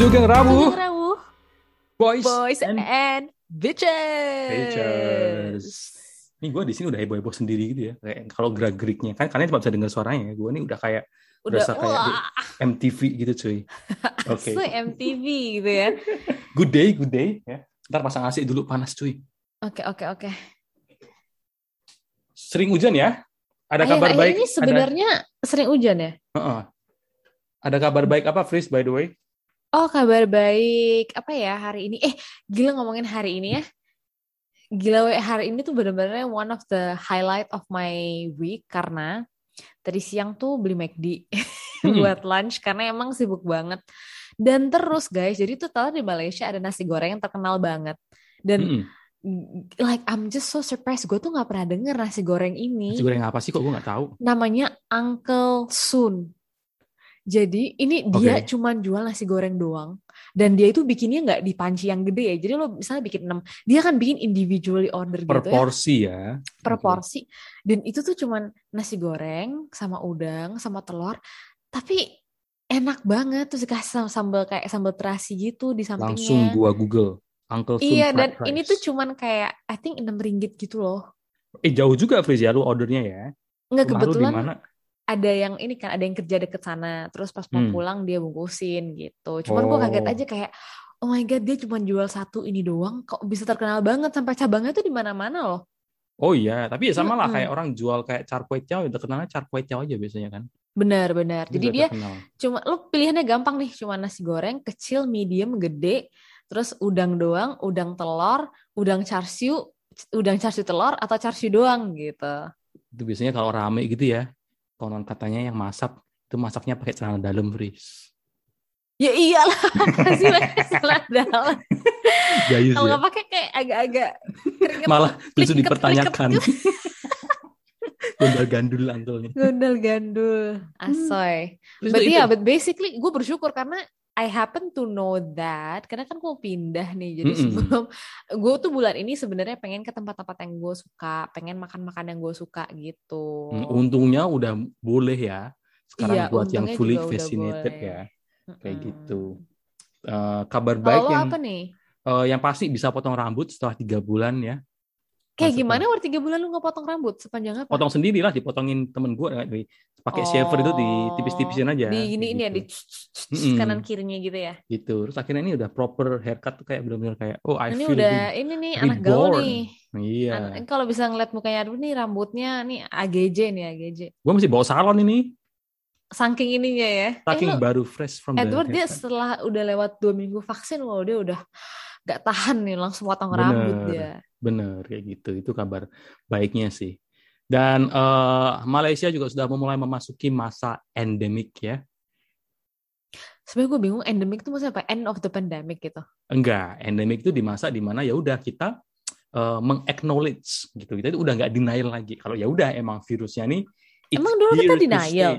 Sugeng Rabu, Sugeng Rabu, boys, boys and and bitches. bitches. Nih gue di sini udah heboh-heboh sendiri gitu ya. Kayak kalau gerak-geriknya kan kalian cuma bisa dengar suaranya. Gue nih udah kayak Udah berasa kayak di MTV gitu cuy. Oke. se MTV gitu ya. Good day, good day ya. Ntar pasang AC dulu panas cuy. Oke oke oke. Sering hujan ya? Ada Akhir- kabar akhir baik? Ini sebenarnya sering hujan ya? Ada, Heeh. Ada kabar baik apa, Fris, by the way? Oh kabar baik apa ya hari ini? Eh gila ngomongin hari ini ya. Gila we, hari ini tuh bener-bener one of the highlight of my week karena tadi siang tuh beli McD Hmm. buat lunch karena emang sibuk banget. Dan terus guys, jadi tuh tahu di Malaysia ada nasi goreng yang terkenal banget. Dan Mm-mm. like I'm just so surprised gue tuh nggak pernah denger nasi goreng ini Nasi goreng apa sih kok gue nggak tahu? namanya Uncle Sun jadi ini dia Oke. cuman jual nasi goreng doang dan dia itu bikinnya nggak di panci yang gede ya jadi lo misalnya bikin 6 dia kan bikin individually order Per gitu ya porsi ya. per Oke. porsi dan itu tuh cuman nasi goreng sama udang sama telur tapi enak banget terus dikasih sam- sambal kayak sambal terasi gitu di sampingnya Langsung gua Google. Uncle Sun iya dan ini rice. tuh cuman kayak I think 6 ringgit gitu loh Eh jauh juga Fris ya lu ordernya ya. Nggak Rumah lu di kebetulan mana? Ada yang ini kan ada yang kerja deket sana terus pas mau Hmm. pulang dia bungkusin gitu cuman gue kaget Oh. aja kayak oh my god dia cuma jual satu ini doang kok bisa terkenal banget sampai cabangnya tuh di mana-mana loh Oh iya, tapi ya sama lah Mm-mm. kayak orang jual kayak char kway teow, udah kenalnya char kway teow aja biasanya kan. benar-benar Itu jadi dia terkenal. cuma lo pilihannya gampang nih cuma nasi goreng kecil medium gede terus udang doang udang telur udang char siu udang char siu telur atau char siu doang gitu Itu biasanya kalau rame gitu ya, konon katanya yang masak itu masaknya pakai celana dalam Fris. ya iyalah pasti pakai celana dalam Gayus kalau ya. nggak pakai kayak agak-agak Malah justru dipertanyakan. Gondal gandul angkelnya. Gondal gandul, asoy. Terus But itu- yeah, but basically gue bersyukur karena I happen to know that karena kan gue pindah nih. Jadi Mm-mm. sebelum gue tuh bulan ini sebenarnya pengen ke tempat-tempat yang gue suka, pengen makan-makan yang gue suka gitu. Hmm, untungnya udah boleh ya. Sekarang Iya, buat yang fully vaccinated ya. Kayak Mm-mm. gitu. Eh, kabar Kalau baik yang apa nih? eh, yang pasti bisa potong rambut setelah tiga bulan ya. Kayak Maksudnya- gimana waktu tiga bulan lu nggak potong rambut sepanjang apa? potong sendiri lah dipotongin temen gue pakai shaver itu ditipis-tipisin aja Oh, Di ini ini ya gitu. di Mm-mm. kanan kirinya gitu ya. gitu terus akhirnya ini udah proper haircut tuh kayak benar-benar kayak oh I ini feel udah good. ini nih reborn. anak gaul nih. iya Anak- kalau bisa ngeliat mukanya aduh nih rambutnya nih AGJ nih AGJ. gue masih bawa salon ini Saking ininya ya. Eh, saking lu- baru fresh from the Edward dia setelah udah lewat dua minggu vaksin loh dia udah gak tahan nih langsung potong Bener. rambut dia. Bener kayak gitu. Itu kabar baiknya sih. Dan eh, Malaysia juga sudah mulai memasuki masa endemik ya. Sebenarnya gue bingung endemic itu maksudnya apa? End of the pandemic gitu. enggak endemik itu di masa di mana ya udah kita eh, meng-acknowledge gitu. Kita itu udah nggak denial lagi. Kalau ya udah emang virusnya nih Emang dulu kita denial?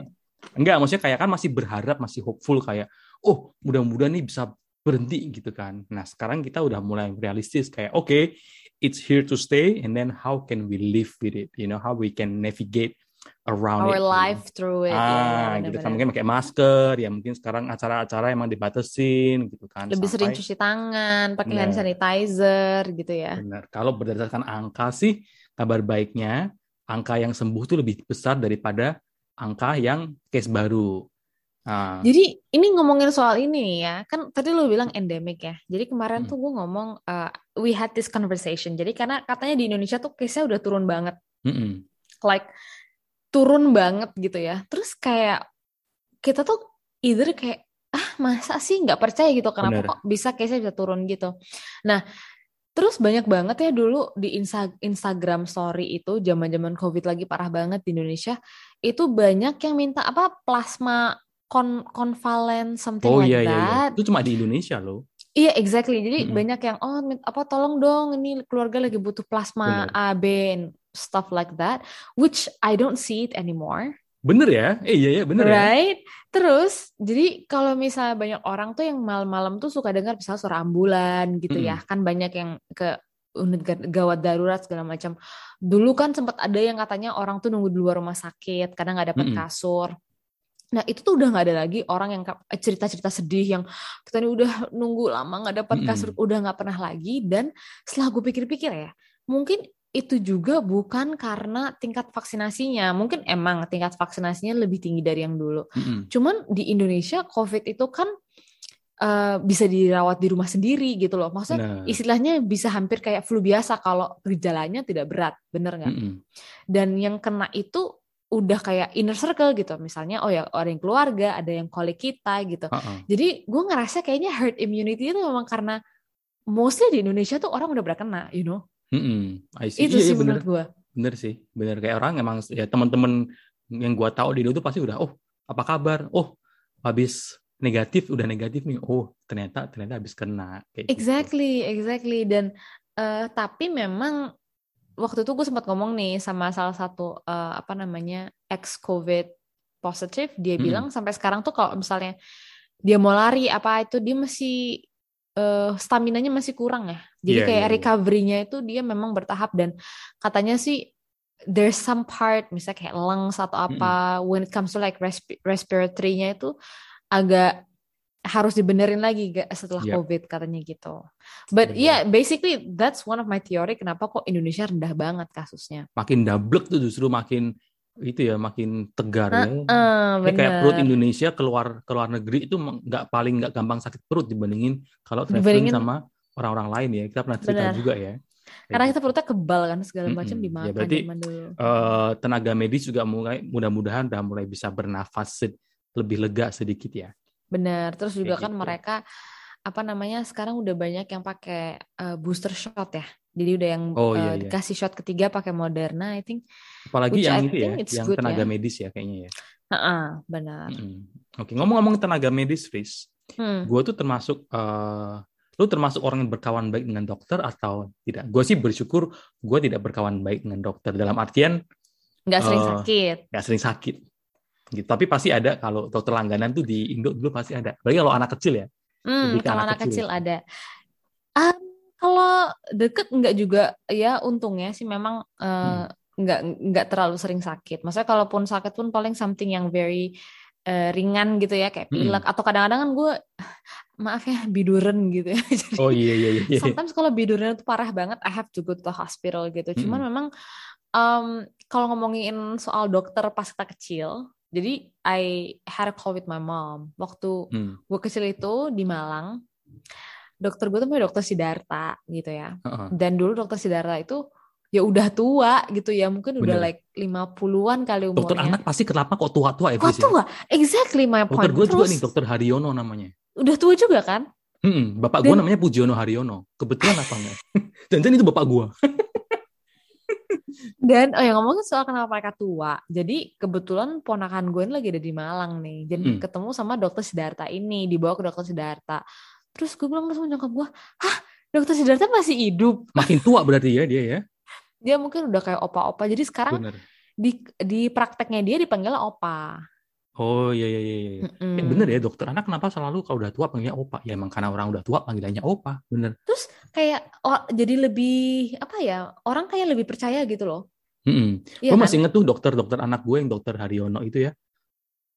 enggak maksudnya kayak kan masih berharap masih hopeful kayak oh mudah-mudahan nih bisa berhenti gitu kan. Nah sekarang kita udah mulai realistis kayak oke it's here to stay and then how can we live with it you know how we can navigate around Our it you know? life through it. ah gitu kan mungkin pakai masker ya mungkin sekarang acara-acara emang dibatesin gitu kan Lebih sering sampai- cuci tangan, pakai hand sanitizer gitu ya. Benar. Kalau berdasarkan angka sih, kabar baiknya angka yang sembuh itu lebih besar daripada angka yang case baru. Nah, Jadi ini ngomongin soal ini nih ya, kan tadi lu bilang endemic ya. Jadi kemarin Hmm. tuh gue ngomong, uh, we had this conversation. Jadi karena katanya di Indonesia tuh case-nya udah turun banget. mm-mm. like turun banget gitu ya. Terus kayak kita tuh either kayak ah masa sih nggak percaya gitu kenapa Bener. kok bisa case bisa turun gitu. Nah terus banyak banget ya dulu di Insta- Instagram Story itu zaman-zaman COVID lagi parah banget di Indonesia itu banyak yang minta apa plasma kon konvalen something Oh like iya iya iya. that. Itu cuma di Indonesia loh. Iya exactly. Jadi Mm-mm. banyak yang oh apa tolong dong ini keluarga lagi butuh plasma Bener. A B and stuff like that, which I don't see it anymore. Bener ya? Eh iya ya bener ya. Right? Terus, jadi kalau misalnya banyak orang tuh yang malam-malam tuh suka dengar misalnya suara ambulan gitu ya, kan banyak yang ke unit ga- gawat darurat segala macam. Dulu kan sempat ada yang katanya orang tuh nunggu di luar rumah sakit karena nggak dapat Mm-mm. kasur. Nah itu tuh udah nggak ada lagi orang yang ka- cerita-cerita sedih yang kita ini udah nunggu lama nggak dapat kasur, Mm-mm. udah nggak pernah lagi. Dan setelah gue pikir-pikir ya, mungkin itu juga bukan karena tingkat vaksinasinya. Mungkin emang tingkat vaksinasinya lebih tinggi dari yang dulu. Mm-mm. Cuman di Indonesia COVID itu kan eh, bisa dirawat di rumah sendiri gitu loh. Maksudnya Benar. istilahnya bisa hampir kayak flu biasa kalau gejalanya tidak berat, bener nggak? Mm-mm. Dan yang kena itu udah kayak inner circle gitu. Misalnya, oh ya orang yang keluarga, ada yang kolik kita gitu. Ha-ha. Jadi gue ngerasa kayaknya herd immunity itu memang karena mostly di Indonesia tuh orang udah pernah kena, you know? I see. Itu Iya, sih iya, bener. menurut gue. bener sih bener kayak orang emang ya teman-teman yang gua tahu di Indo tuh pasti udah oh apa kabar oh habis negatif udah negatif nih oh ternyata ternyata habis kena kayak gitu. Exactly, exactly. Dan eh, tapi memang waktu itu gue sempat ngomong nih sama salah satu eh, apa namanya ex COVID positif, dia Mm-mm. bilang sampai sekarang tuh kalau misalnya dia mau lari apa itu dia masih eh stamina-nya masih kurang ya. Jadi Iya, kayak iya, iya. recovery-nya itu dia memang bertahap dan katanya sih there's some part misalnya kayak lungs atau apa when it comes to like respi- respiratory-nya itu agak harus dibenerin lagi setelah Yep. COVID katanya gitu. But Bener. yeah, basically that's one of my theory kenapa kok Indonesia rendah banget kasusnya. makin double tuh justru makin itu ya makin tegar ya. Eh, Ini kayak perut. Indonesia keluar keluar negeri itu nggak paling nggak gampang sakit perut dibandingin kalau traveling Dibandingin- sama orang-orang lain ya kita pernah cerita Bener. juga ya Karena gitu. kita perutnya kebal kan segala macam Mm-mm. dimakan Ya, berarti, dulu. Eh, tenaga medis juga mulai mudah-mudahan udah mulai bisa bernafas lebih lega sedikit ya Benar. Terus juga Kayak kan gitu. mereka apa namanya sekarang udah banyak yang pakai eh, booster shot ya. Jadi udah yang Oh, iya, dikasih shot ketiga pakai Moderna, I think. apalagi yang I itu ya yang good tenaga ya. medis ya kayaknya ya Heeh, benar. Mm-mm. oke ngomong-ngomong tenaga medis Fris Hmm. gue tuh termasuk eh lu termasuk orang yang berkawan baik dengan dokter atau tidak gue sih bersyukur gue tidak berkawan baik dengan dokter dalam artian Nggak sering Eh, sakit. nggak sering sakit gitu tapi pasti ada kalau dokter langganan tuh di Indo dulu pasti ada apalagi kalau anak kecil ya Hmm, kalau anak anak kecil kecil ada. Um, kalau deket nggak juga ya untungnya sih memang eh, Hmm. nggak nggak terlalu sering sakit. Maksudnya kalaupun sakit pun paling something yang very eh, ringan gitu ya kayak Hmm. pilek atau kadang-kadang kan gue maaf ya biduren gitu ya. Jadi oh iya iya iya, sometimes kalau biduren itu parah banget I have to go to the hospital gitu. Cuman Mm-mm. memang um, kalau ngomongin soal dokter pas kita kecil, jadi I had a call with my mom. Waktu Hmm, gue kecil itu di Malang dokter gue tuh namanya dokter Sidarta gitu ya. Heeh. dan dulu dokter Sidarta itu ya udah tua gitu ya. Mungkin udah Bener. like 50-an kali umurnya. dokter anak pasti kenapa kok tua-tua ya Fris ya? tua? Exactly my dokter point. gue juga nih dokter Haryono namanya. Udah tua juga kan? Hmm, bapak gue Dan- namanya Pujiono Haryono. Kebetulan apa enggak? Jangan itu bapak gue dan oh ya ngomongin soal kenapa mereka tua jadi kebetulan ponakan gue ini lagi ada di Malang nih dan Hmm. ketemu sama dokter Sidarta ini dibawa ke dokter Sidarta terus gue bilang sama nyokap gue hah dokter Sidarta masih hidup makin tua berarti ya dia ya dia mungkin udah kayak opa-opa jadi sekarang benar di di prakteknya dia dipanggil opa. Oh iya iya iya iya. Mm-mm. Eh, bener ya dokter anak kenapa selalu kalau udah tua panggilnya opa ya emang karena orang udah tua panggilannya opa bener Terus kayak oh, jadi lebih apa ya orang kayak lebih percaya gitu loh. Mm-mm. Iya gue kan? masih inget tuh dokter-dokter anak gue yang dokter Haryono itu ya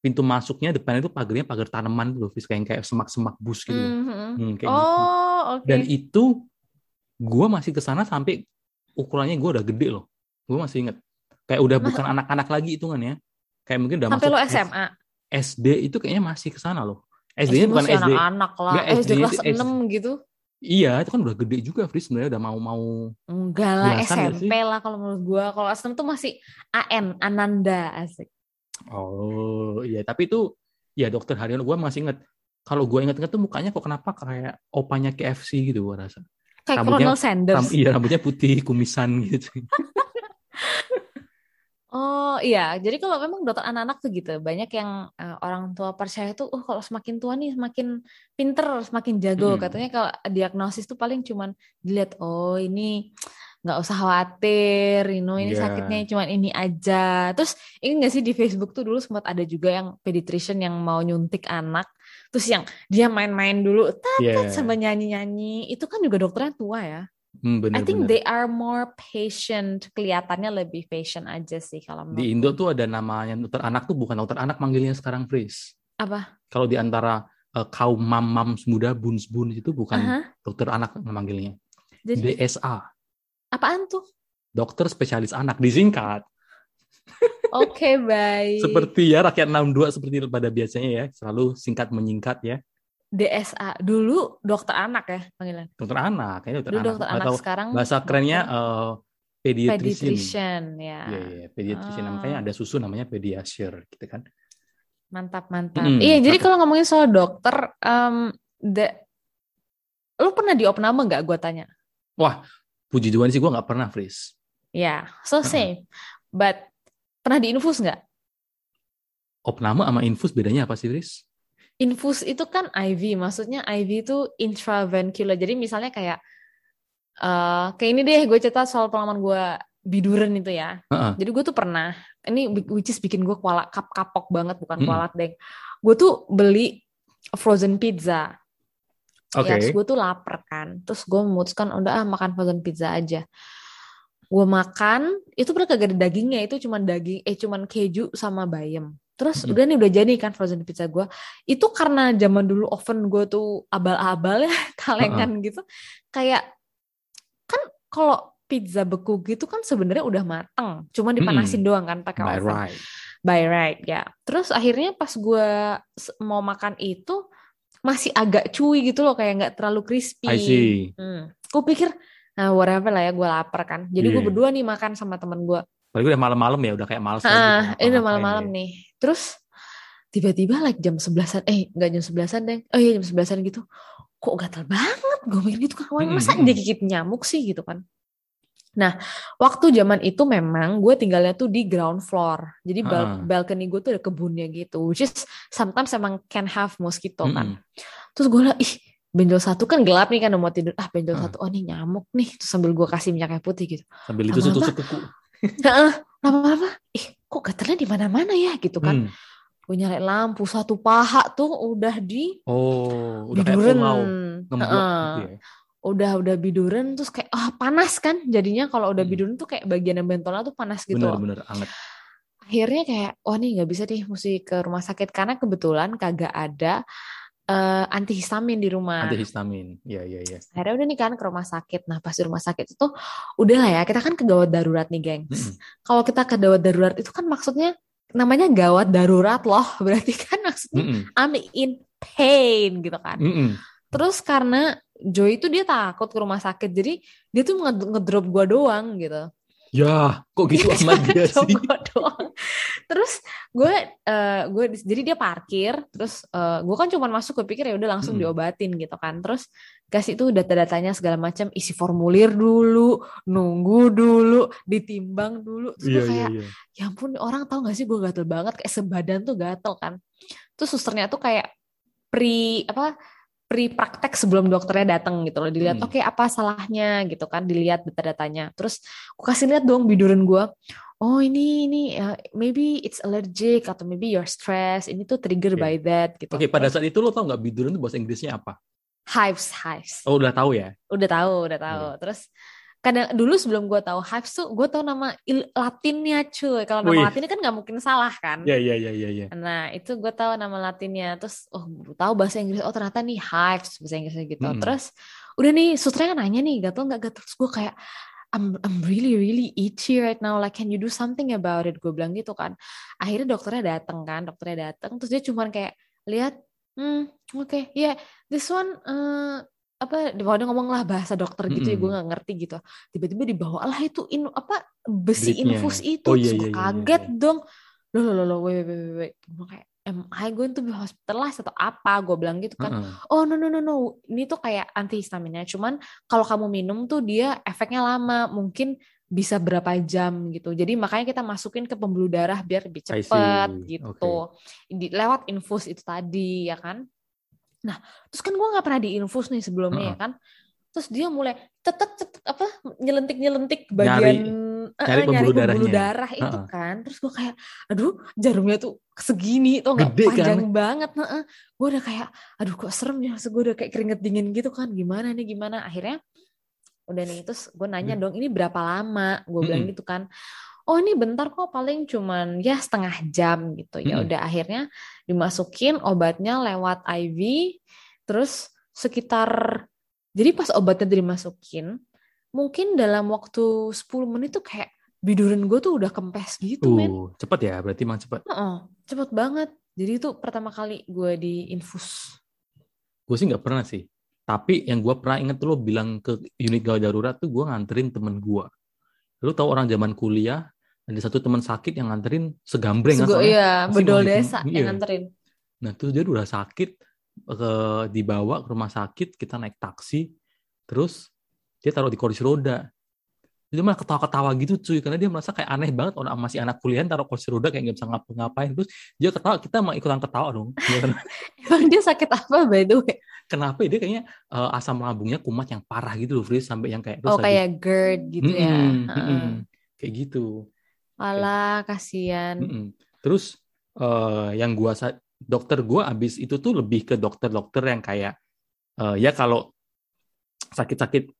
pintu masuknya depannya itu pagarnya pagar tanaman tuh loh Fis. kayak kayak semak-semak bus gitu loh. Mhm. Hmm, kayak gitu. Oh oke. dan itu gue masih ke sana sampai ukurannya gue udah gede loh gue masih inget kayak udah Mas- bukan anak-anak lagi hitungannya kayak mungkin udah Sampai masuk lo SMA. SD itu kayaknya masih ke sana loh SD SD-nya bukan SD anak-anak lah. Nggak, SD, SD kelas SD. 6 gitu. iya itu kan udah gede juga Fris sebenarnya udah mau mau Enggak lah SMP lah kalau menurut gua. Kalau kelas 6 tuh masih AN Ananda asik. oh iya tapi itu ya dokter Haryono gue masih inget kalau gue inget-inget tuh mukanya kok kenapa kayak opanya KFC gitu gue rasa Kayak Rambutnya- Colonel Sanders. Ram- iya rambutnya putih kumisan gitu Oh iya, jadi kalau memang dokter anak-anak tuh gitu, banyak yang eh, orang tua percaya tuh, oh kalau semakin tua nih semakin pinter, semakin jago. Mm-mm. Katanya kalau diagnosis tuh paling cuman dilihat, oh ini nggak usah khawatir, you know, ini Iya. sakitnya cuman ini aja. Terus ini nggak sih di Facebook tuh dulu sempat ada juga yang pediatrician yang mau nyuntik anak, terus yang dia main-main dulu, tat Iya. sambil nyanyi-nyanyi, itu kan juga dokternya tua ya. Hmm, bener, I think bener. they are more patient. Kelihatannya lebih patient aja sih kalau Di Indo tuh ada namanya dokter anak tuh bukan dokter anak manggilnya sekarang, Fris. apa? Kalau di antara eh, kaum mam-mam muda, buns-buns itu bukan Aha. dokter anak manggilnya. Jadi DSA, apaan tuh? dokter spesialis anak disingkat. Oke, baik. Seperti ya rakyat 62 seperti pada biasanya ya, selalu singkat menyingkat ya. DSA. Dulu dokter anak ya panggilan. Dokter anak, kayaknya dokter Dulu anak. dokter anak Atau sekarang bahasa kerennya eh, pediatrician. pediatrician ya. Iya, iya, pediatrician. Ah. Makanya ada susu namanya pediasure gitu kan. Mantap, mantap. Mm-mm. Iya, jadi Apa? kalau ngomongin soal dokter, em, the- lu pernah di opname nggak? Gue tanya. Wah, puji Tuhan sih gue nggak pernah, Fris. Ya, so Heeh. same. But pernah di infus nggak? Opname sama infus bedanya apa sih, Fris? Infus itu kan IV, maksudnya IV itu intravencular. Jadi misalnya kayak eh kayak ini deh, gue cerita soal pengalaman gue biduran itu ya. Heeh. Jadi gue tuh pernah, ini which is bikin gue kuala kap kapok banget, bukan Mm-mm. kualat deng. Gue tuh beli frozen pizza. Oke. Ya, terus gue tuh lapar kan. Terus gue memutuskan udah ah, makan frozen pizza aja. Gue makan, itu bener kagak ada dagingnya, itu cuman daging, eh cuman keju sama bayam. Terus Mm-mm. udah nih udah jadi kan frozen pizza gue. Itu karena zaman dulu oven gue tuh abal-abal ya, kalengan gitu. Kayak kan kalau pizza beku gitu kan sebenarnya udah mateng, cuma dipanasin doang kan pakai oven right. by right ya. Terus akhirnya pas gue mau makan itu masih agak chewy gitu loh, kayak nggak terlalu crispy. I see. Hmm. Gue pikir, nah whatever lah ya, gue lapar kan. Jadi gue Iya. berdua nih makan sama temen gue. Apalagi udah malam-malam ya, udah kayak males. Ah, ini udah malam-malam ya. nih. Terus tiba-tiba like jam sebelasan, eh nggak jam sebelasan deh. Oh iya jam sebelasan gitu. Kok gatal banget? Gue mikir gitu kan, "Wah, masa Mm-mm. digigit nyamuk sih gitu kan. Nah, waktu zaman itu memang gue tinggalnya tuh di ground floor. Jadi bal- balcony gue tuh ada kebunnya gitu. Which is sometimes emang can have mosquito kan. Mm-mm. Terus gue lah, ih benjol satu kan gelap nih kan udah mau tidur. Ah benjol Ah. satu, oh nih nyamuk nih. Terus sambil gue kasih minyak kayu putih gitu. Sambil itu tusuk kuku. Lama-lama, ih kok gatalnya di mana-mana ya gitu kan. Hmm. Gue nyalain lampu, satu paha tuh udah di Oh, udah kayak Heeh. gitu ya. Udah udah biduran terus kayak ah panas kan jadinya kalau udah Hmm. biduran tuh kayak bagian yang bentolnya tuh panas gitu. Bener-bener anget. Akhirnya kayak oh nih nggak bisa deh mesti ke rumah sakit karena kebetulan kagak ada eh, antihistamin di rumah. Antihistamin. Iya, iya, iya. Akhirnya udah nih kan ke rumah sakit. Nah pas di rumah sakit itu udah lah ya kita kan ke gawat darurat nih gengs. Mm-mm. Kalau kita ke gawat darurat itu kan maksudnya namanya gawat darurat loh. Berarti kan maksudnya Mm-mm. I'm in pain gitu kan. Mm-mm. Terus karena Joy itu dia takut ke rumah sakit. Jadi dia tuh nge- ngedrop gua doang gitu. Ya, kok gitu amat cuma dia sih? gua doang. Terus gue eh gue di- jadi dia parkir, terus eh, gue kan cuma masuk gue pikir ya udah langsung Mm-mm. diobatin gitu kan. Terus kasih itu data-datanya segala macam, isi formulir dulu, nunggu dulu, ditimbang dulu. Terus Iya, gue iya, kayak iya. ya ampun orang tahu gak sih gue gatel banget kayak sebadan tuh gatel kan terus susternya tuh kayak pre apa pre praktek sebelum dokternya datang gitu loh dilihat Hmm. oke apa salahnya gitu kan dilihat data-datanya terus gue kasih lihat dong biduran gue oh ini ini uh, maybe it's allergic atau maybe you're stressed ini tuh trigger Oke. by that gitu Oke, pada saat itu lo tau nggak biduran itu bahasa Inggrisnya apa? hives hives Oh, udah tahu ya? udah tahu udah tahu terus kadang dulu sebelum gue tahu hives tuh gue tahu nama il- latinnya cuy kalau nama Wih. latinnya kan nggak mungkin salah kan Iya, iya, iya, iya, iya. Nah, itu gue tahu nama latinnya. Terus, oh, tahu bahasa Inggris. Oh, ternyata nih hives bahasa Inggrisnya gitu. Mm-mm. Terus, udah nih, susternya kan nanya nih, gatel nggak gatel? Terus gue kayak, I'm, I'm really, really itchy right now. Like, can you do something about it? Gue bilang gitu kan. Akhirnya dokternya datang kan, dokternya datang. Terus dia cuman kayak, lihat, hmm, oke, yeah, this one, eh, apa, dia ngomong lah bahasa dokter gitu ya, Mm-mm. gue nggak ngerti gitu. Tiba-tiba dibawa lah itu, in, apa, besi Dripnya. infus itu. Oh, iya, gue iya, iya, kaget iya. dong loh loh loh, loh wait wait wait wait gue kayak am I going to be hospitalized atau apa gue bilang gitu kan Heeh. oh no no no no ini tuh kayak antihistaminnya cuman kalau kamu minum tuh dia efeknya lama mungkin bisa berapa jam gitu jadi makanya kita masukin ke pembuluh darah biar lebih cepet gitu Di- lewat infus itu tadi ya kan nah terus kan gue nggak pernah diinfus nih sebelumnya ya kan terus dia mulai tetet tetet apa nyelentik nyelentik bagian nyari eh, pembuluh pembuluh darahnya. darah itu Heeh. kan terus gue kayak aduh jarumnya tuh segini tuh nggak Gede kan? panjang banget gue udah kayak aduh kok serem ya gue udah kayak keringet dingin gitu kan gimana nih gimana akhirnya udah nih terus gue nanya Hmm. dong ini berapa lama gue bilang Mm-mm. gitu kan oh ini bentar kok paling cuman ya setengah jam gitu ya Mm-mm. udah akhirnya dimasukin obatnya lewat IV terus sekitar jadi pas obatnya dimasukin mungkin dalam waktu 10 menit tuh kayak biduran gue tuh udah kempes gitu men Uh, cepet ya, berarti emang cepet. Heeh, cepet banget jadi itu pertama kali gue di infus Gue sih nggak pernah sih. Tapi yang gue pernah inget tuh lo bilang ke unit gawat darurat tuh gue nganterin temen gue. Lo tau orang zaman kuliah, ada satu teman sakit yang nganterin segambreng kan Sego, soalnya. iya bedol desa iya. yang nganterin Nah terus dia udah sakit, ke, dibawa ke rumah sakit, kita naik taksi, terus dia taruh di kursi roda. Dia malah ketawa-ketawa gitu cuy, karena dia merasa kayak aneh banget orang masih anak kuliah taruh kursi roda kayak nggak bisa ngapa-ngapain. Terus dia ketawa, kita mau ikutan ketawa dong. Ya kan? emang dia sakit apa by the way Kenapa ya? dia kayaknya eh, asam lambungnya kumat yang parah gitu loh, Fris, sampai yang kayak terus oh kayak GERD gitu ya Mm-mm, Heeh. mm-mm. kayak gitu. Alah, kasihan. Mm-mm. Terus eh, yang gua dokter gua abis itu tuh lebih ke dokter-dokter yang kayak eh, ya kalau sakit-sakit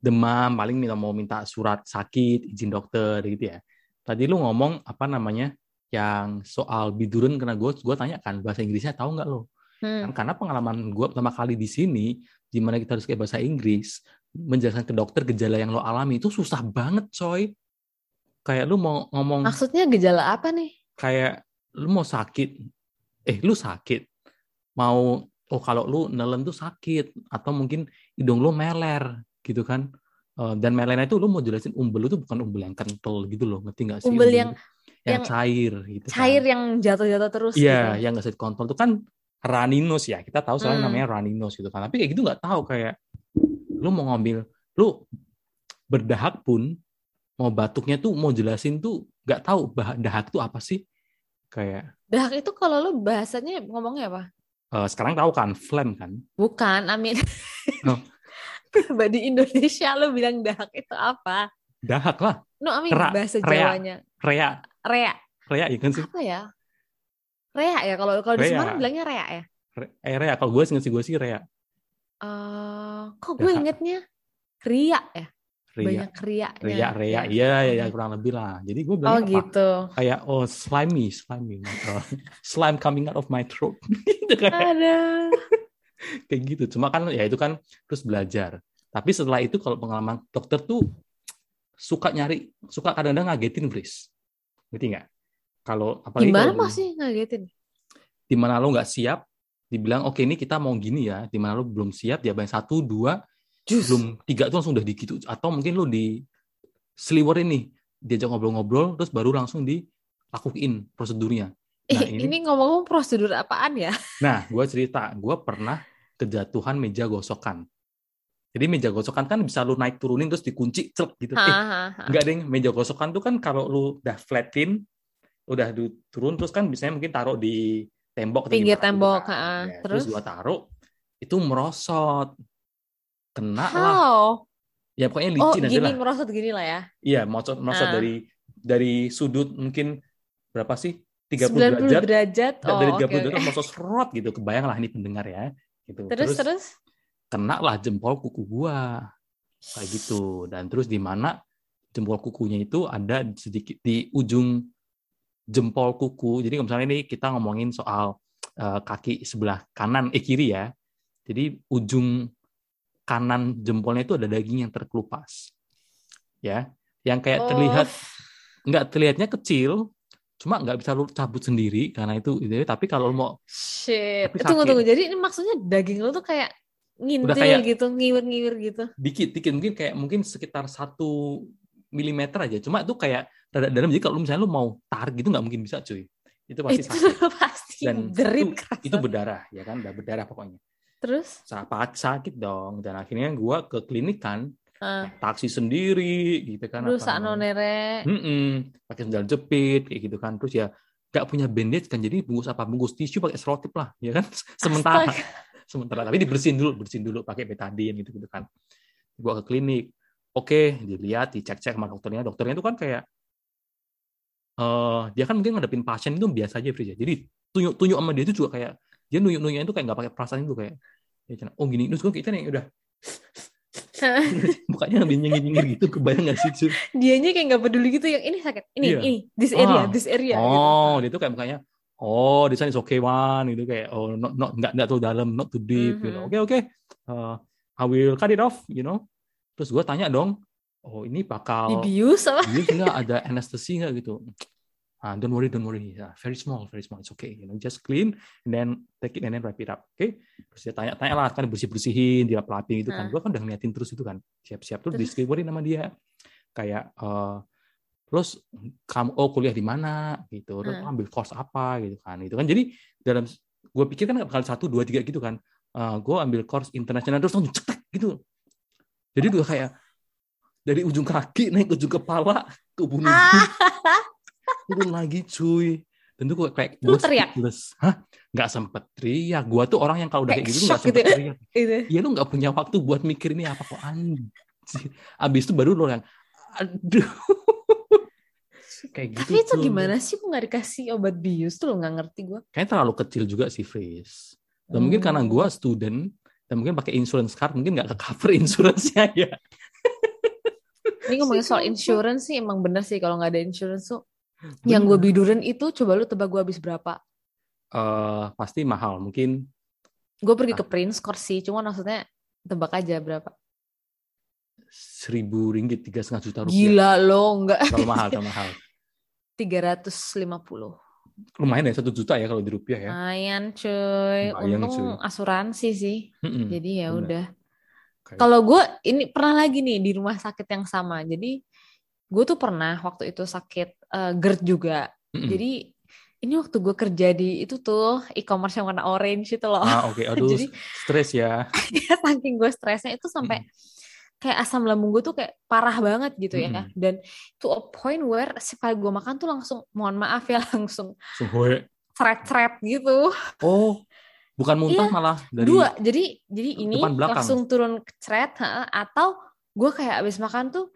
demam paling minta mau minta surat sakit izin dokter gitu ya. Tadi lu ngomong apa namanya yang soal biduran karena gue gue tanya kan bahasa Inggrisnya tahu nggak lo? Hmm. Kan karena pengalaman gue pertama kali di sini di mana kita harus kayak bahasa Inggris menjelaskan ke dokter gejala yang lo alami itu susah banget coy. Kayak lu mau ngomong Maksudnya gejala apa nih? kayak lu mau sakit eh lu sakit mau oh kalau lu nelen tuh sakit atau mungkin hidung lu meler gitu kan Eh, dan melernya itu lu mau jelasin umbel lu tuh bukan umbel yang kental gitu loh ngerti nggak sih Umbel yang- yang yang cair gitu kan. Cair yang jatuh-jatuh terus iya gitu. yang nggak bisa dikontrol itu kan raninos ya kita tahu soalnya Hmm. namanya raninos gitu kan tapi kayak gitu nggak tahu kayak lu mau ngambil lu berdahak pun mau batuknya tuh mau jelasin tuh nggak tahu bah- dahak tuh apa sih kayak Dahak itu kalau lu bahasanya ngomongnya apa? Eh, sekarang tahu kan phlegm kan Bukan, amin. Oh. Pribadi Indonesia lu bilang dahak itu apa? dahak lah No, amin Rea- bahasa rea. Jawanya. rea Rea. rea ya kan sih Apa ya? Rea ya kalau kalau di. Semarang bilangnya rea ya. Eh, rea kalau gue sih sih gue sih rea Eh, kok gue Dahak. ingetnya ria ya? Banyak rianya. rea rea Ya. iya ya, ya kurang lebih lah. Jadi gue Oh bilang apa? gitu. kayak oh slimy slimy Oh, slime coming out of my throat. Gitu kan. Ada. kayak gitu. Cuma kan ya itu kan terus belajar. Tapi setelah itu kalau pengalaman dokter tuh suka nyari suka kadang-kadang ngagetin Fris. Ngerti nggak? Kalau apalagi Gimana kalau masih ngagetin? di mana lo nggak siap dibilang oke ini kita mau gini ya. Di mana lo belum siap dia bayang satu dua Jus. belum tiga tuh langsung udah digitu atau mungkin lo di seliwerin nih diajak ngobrol-ngobrol terus baru langsung dilakuin prosedurnya Nah, Ih, ini- ini ngomong-ngomong prosedur apaan ya? nah gue cerita gue pernah kejatuhan meja gosokan jadi meja gosokan kan bisa lo naik turunin terus dikunci celek gitu eh Hahaha. enggak deh meja gosokan tuh kan kalau lu udah flatin udah turun terus kan biasanya mungkin taruh di tembok Pinggir tembok, kan. ha. Ya, Terus? terus gua taruh itu merosot kena lah. How? ya pokoknya Oh, licin aja gini lah. merosot gini lah ya. iya merosot merosot Ah. dari dari sudut mungkin berapa sih? 30 90 derajat? derajat. Oh, dari oke, 30 oke. derajat merosot serot gitu. Kebayang lah ini pendengar ya. Gitu. Terus terus? kena lah jempol kuku gua. Kayak gitu. Dan terus di mana jempol kukunya itu ada sedikit di ujung jempol kuku. Jadi kalau misalnya ini kita ngomongin soal eh, kaki sebelah kanan eh kiri ya. Jadi ujung kanan jempolnya itu ada daging yang terkelupas ya yang kayak terlihat Oh, nggak terlihatnya kecil cuma nggak bisa lu cabut sendiri karena itu itu tapi kalau lu mau shit. Tapi Tunggu sakit. tunggu. Jadi ini maksudnya daging lu tuh kayak ngintil kayak- gitu, ngiwir-ngiwir gitu. dikit dikit mungkin kayak mungkin sekitar satu milimeter aja cuma itu kayak rada dalam jadi kalau misalnya lu mau tarik gitu nggak mungkin bisa cuy itu pasti itu sakit pasti dan jerit itu, kerasa. itu berdarah ya kan udah berdarah pokoknya Terus? sakit sakit dong. Dan akhirnya gua ke klinik kan. Naik taksi sendiri gitu kan Aduh, apa sakno namanya. nere. Mm-mm, pakai sendal jepit kayak gitu kan. Terus ya nggak punya bandage kan. Jadi bungkus apa bungkus tisu pakai selotip lah ya kan? Sementara. Astaga. sementara. Tapi dibersihin dulu bersihin dulu pakai betadine gitu gitu kan. Gua ke klinik. Oke dilihat dicek cek sama dokternya. Dokternya itu kan kayak eh dia kan mungkin ngadepin pasien itu biasa aja Fris ya. Jadi tunjuk tunjuk sama dia itu juga kayak dia nunjuk nunjuknya itu kayak nggak pakai perasaan itu kayak ya, oh gini terus gue kita nih udah Mukanya nyengir-nyengir gitu, kebayang gak sih? Cuy? Dianya kayak nggak peduli gitu yang ini sakit, ini Iya. ini this area, Ah. this area oh, gitu. dia tuh kayak mukanya, oh, di sana is okay one, gitu kayak, oh, not, not, nggak, nggak terlalu dalam, not too deep, gitu. Mhm. Oke, oke, Uh, I will cut it off, you know. Terus gue tanya dong, oh, ini bakal Dibius apa? bius nggak ada anestesi nggak gitu? Ah, don't worry, don't worry. Yeah, very small, very small. It's okay. You know, just clean and then take it and then wrap it up. Oke. Terus dia tanya-tanya lah, kan bersih bersihin, dilap lapin gitu kan. Ah. Gue kan udah ngeliatin terus itu kan, siap-siap terus Terus? disclaimerin sama dia, kayak eh terus kamu oh kuliah di mana gitu, terus Ah. ambil course apa gitu kan. Itu kan jadi dalam gue pikir kan kali satu dua tiga gitu kan. gue ambil course internasional terus langsung cetek gitu. Jadi udah kayak dari ujung kaki naik ke ujung kepala ke bunuh. turun lagi cuy dan gue kayak Lu gue teriak? hah nggak sempet teriak gue tuh orang yang kalau udah Kayak kayak gitu nggak sempet gitu ya? teriak Itu. ya lu nggak punya waktu buat mikir ini apa kok anjir abis itu baru lo yang aduh kayak gitu Tapi itu tuh. gimana sih? Kok nggak dikasih obat bius tuh lo nggak ngerti gue. kayaknya terlalu kecil juga sih Fris dan mungkin karena gue Hmm. student dan mungkin pakai insurance card mungkin nggak ke cover insurance-nya ya Ini ngomongin soal insurance sih emang bener sih kalau nggak ada insurance tuh. Yang gue bidurin itu coba lu tebak gue habis berapa? Eh, pasti mahal mungkin Gue pergi Ah. ke Prince Court sih, cuma maksudnya tebak aja berapa. seribu ringgit tiga setengah juta rupiah Gila lo, enggak. terlalu mahal terlalu mahal 350. lumayan ya satu juta ya kalau di rupiah ya Lumayan cuy. Lumayan, Untung cuy. asuransi sih. Mm-mm. Jadi ya bener. udah. Kayak- Kalau gue ini pernah lagi nih di rumah sakit yang sama. Jadi gue tuh pernah waktu itu sakit eh, GERD juga. Mm-mm. Jadi ini waktu gue kerja di itu tuh e-commerce yang warna orange itu loh. ah oke aduh Jadi stres ya saking gue stresnya itu sampai kayak asam lambung gue tuh kayak parah banget gitu ya. Mm-mm. Dan to a point where sekali gue makan tuh langsung mohon maaf ya langsung seret-seret gitu. oh bukan muntah Iya, malah dari Dua. Jadi jadi ini langsung turun seret ha, atau gue kayak abis makan tuh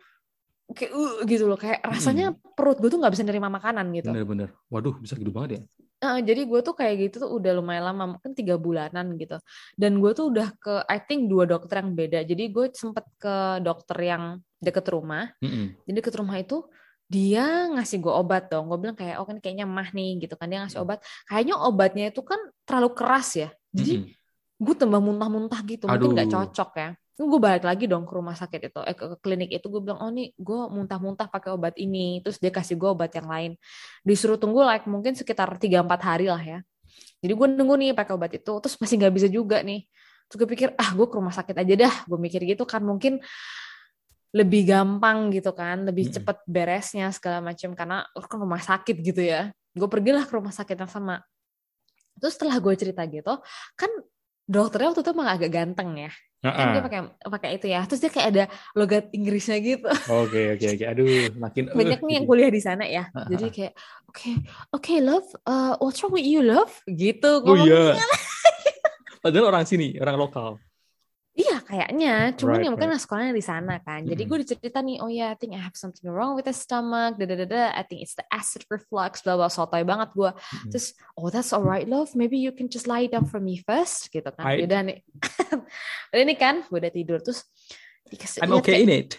kayak uh, gitu loh. Kayak rasanya perut gue tuh nggak bisa nerima makanan gitu. bener-bener. Waduh bisa gitu banget ya? Eh, jadi gue tuh kayak gitu tuh udah lumayan lama mungkin tiga bulanan gitu. Dan gue tuh udah ke I think dua dokter yang beda. Jadi gue sempet ke dokter yang deket rumah. Mm-mm. jadi deket rumah itu dia ngasih gue obat dong. Gue bilang kayak oh kan kayaknya mah nih gitu kan. Dia ngasih obat. Kayaknya obatnya itu kan terlalu keras ya. Jadi Mm-mm. gue tambah muntah-muntah gitu. Mungkin nggak Aduh. cocok ya gue balik lagi dong ke rumah sakit itu eh ke, klinik itu gue bilang oh nih gue muntah-muntah pakai obat ini. Terus dia kasih gue obat yang lain. Disuruh tunggu like mungkin sekitar 3-4 hari lah ya. Jadi gue nunggu nih pakai obat itu terus masih nggak bisa juga nih. Terus gue pikir ah gue ke rumah sakit aja dah. Gue mikir gitu kan mungkin lebih gampang gitu kan lebih Mm-mm. cepet beresnya segala macam karena kan rumah sakit gitu ya. Gue pergilah ke rumah sakit yang sama. Terus setelah gue cerita gitu kan dokternya waktu itu emang agak ganteng ya. Kan Ah-ah. dia pakai pakai itu ya. Terus dia kayak ada logat Inggrisnya gitu. Oke oke oke. Aduh makin uh, banyak nih yang kuliah di sana ya. Ah, jadi ah. kayak oke oke love uh, what's wrong with you love? Gitu oh iya. padahal orang sini orang lokal Iya kayaknya, cuman Right, ya mungkin right. sekolahnya di sana kan. Jadi Mm-mm. gue dicerita nih, oh ya, I think I have something wrong with the stomach, da da da da. I think it's the acid reflux, bla bla sotoy banget gue. Mm-mm. Terus, oh that's alright love, maybe you can just lie down for me first, gitu kan. I- Udah nih, udah nih kan, gue udah tidur terus. dikasih I'm okay kayak- in it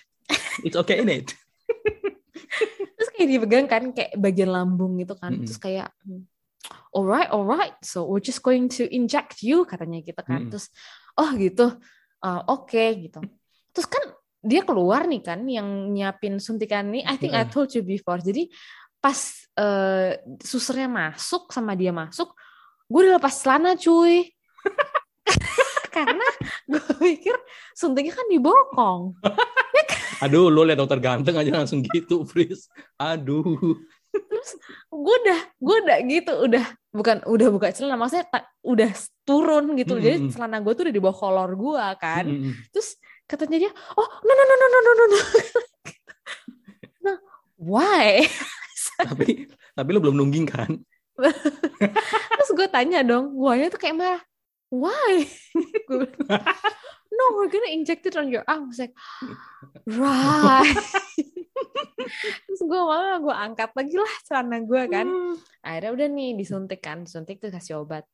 it's okay in it terus kayak dipegang kan kayak bagian lambung gitu kan. Mm-mm. Terus kayak, hmm, alright alright, so we're just going to inject you katanya gitu kan. Mm-mm. Terus, oh gitu, Ah, oke gitu. Terus kan dia keluar nih kan yang nyiapin suntikan ini. I think I told you before. Jadi pas eh, susternya masuk sama dia masuk, gue udah lepas celana cuy. Karena gue pikir suntiknya kan di bokong. aduh lo liat dokter ganteng aja langsung gitu Fris aduh gue udah gue udah gitu udah bukan udah buka celana maksudnya tak, udah turun gitu mm -hmm. jadi celana gue tuh udah di bawah kolor gue kan. Mm -hmm. terus katanya dia oh no no no no no no no nah why? Tapi tapi lo belum nungging kan? Terus gue tanya dong why tuh kayak marah? Why? No we're gonna inject it on your arm. I was like right. Terus gue malah gue angkat lagi lah celana gue kan. Akhirnya udah nih disuntik kan. Disuntik tuh kasih obat.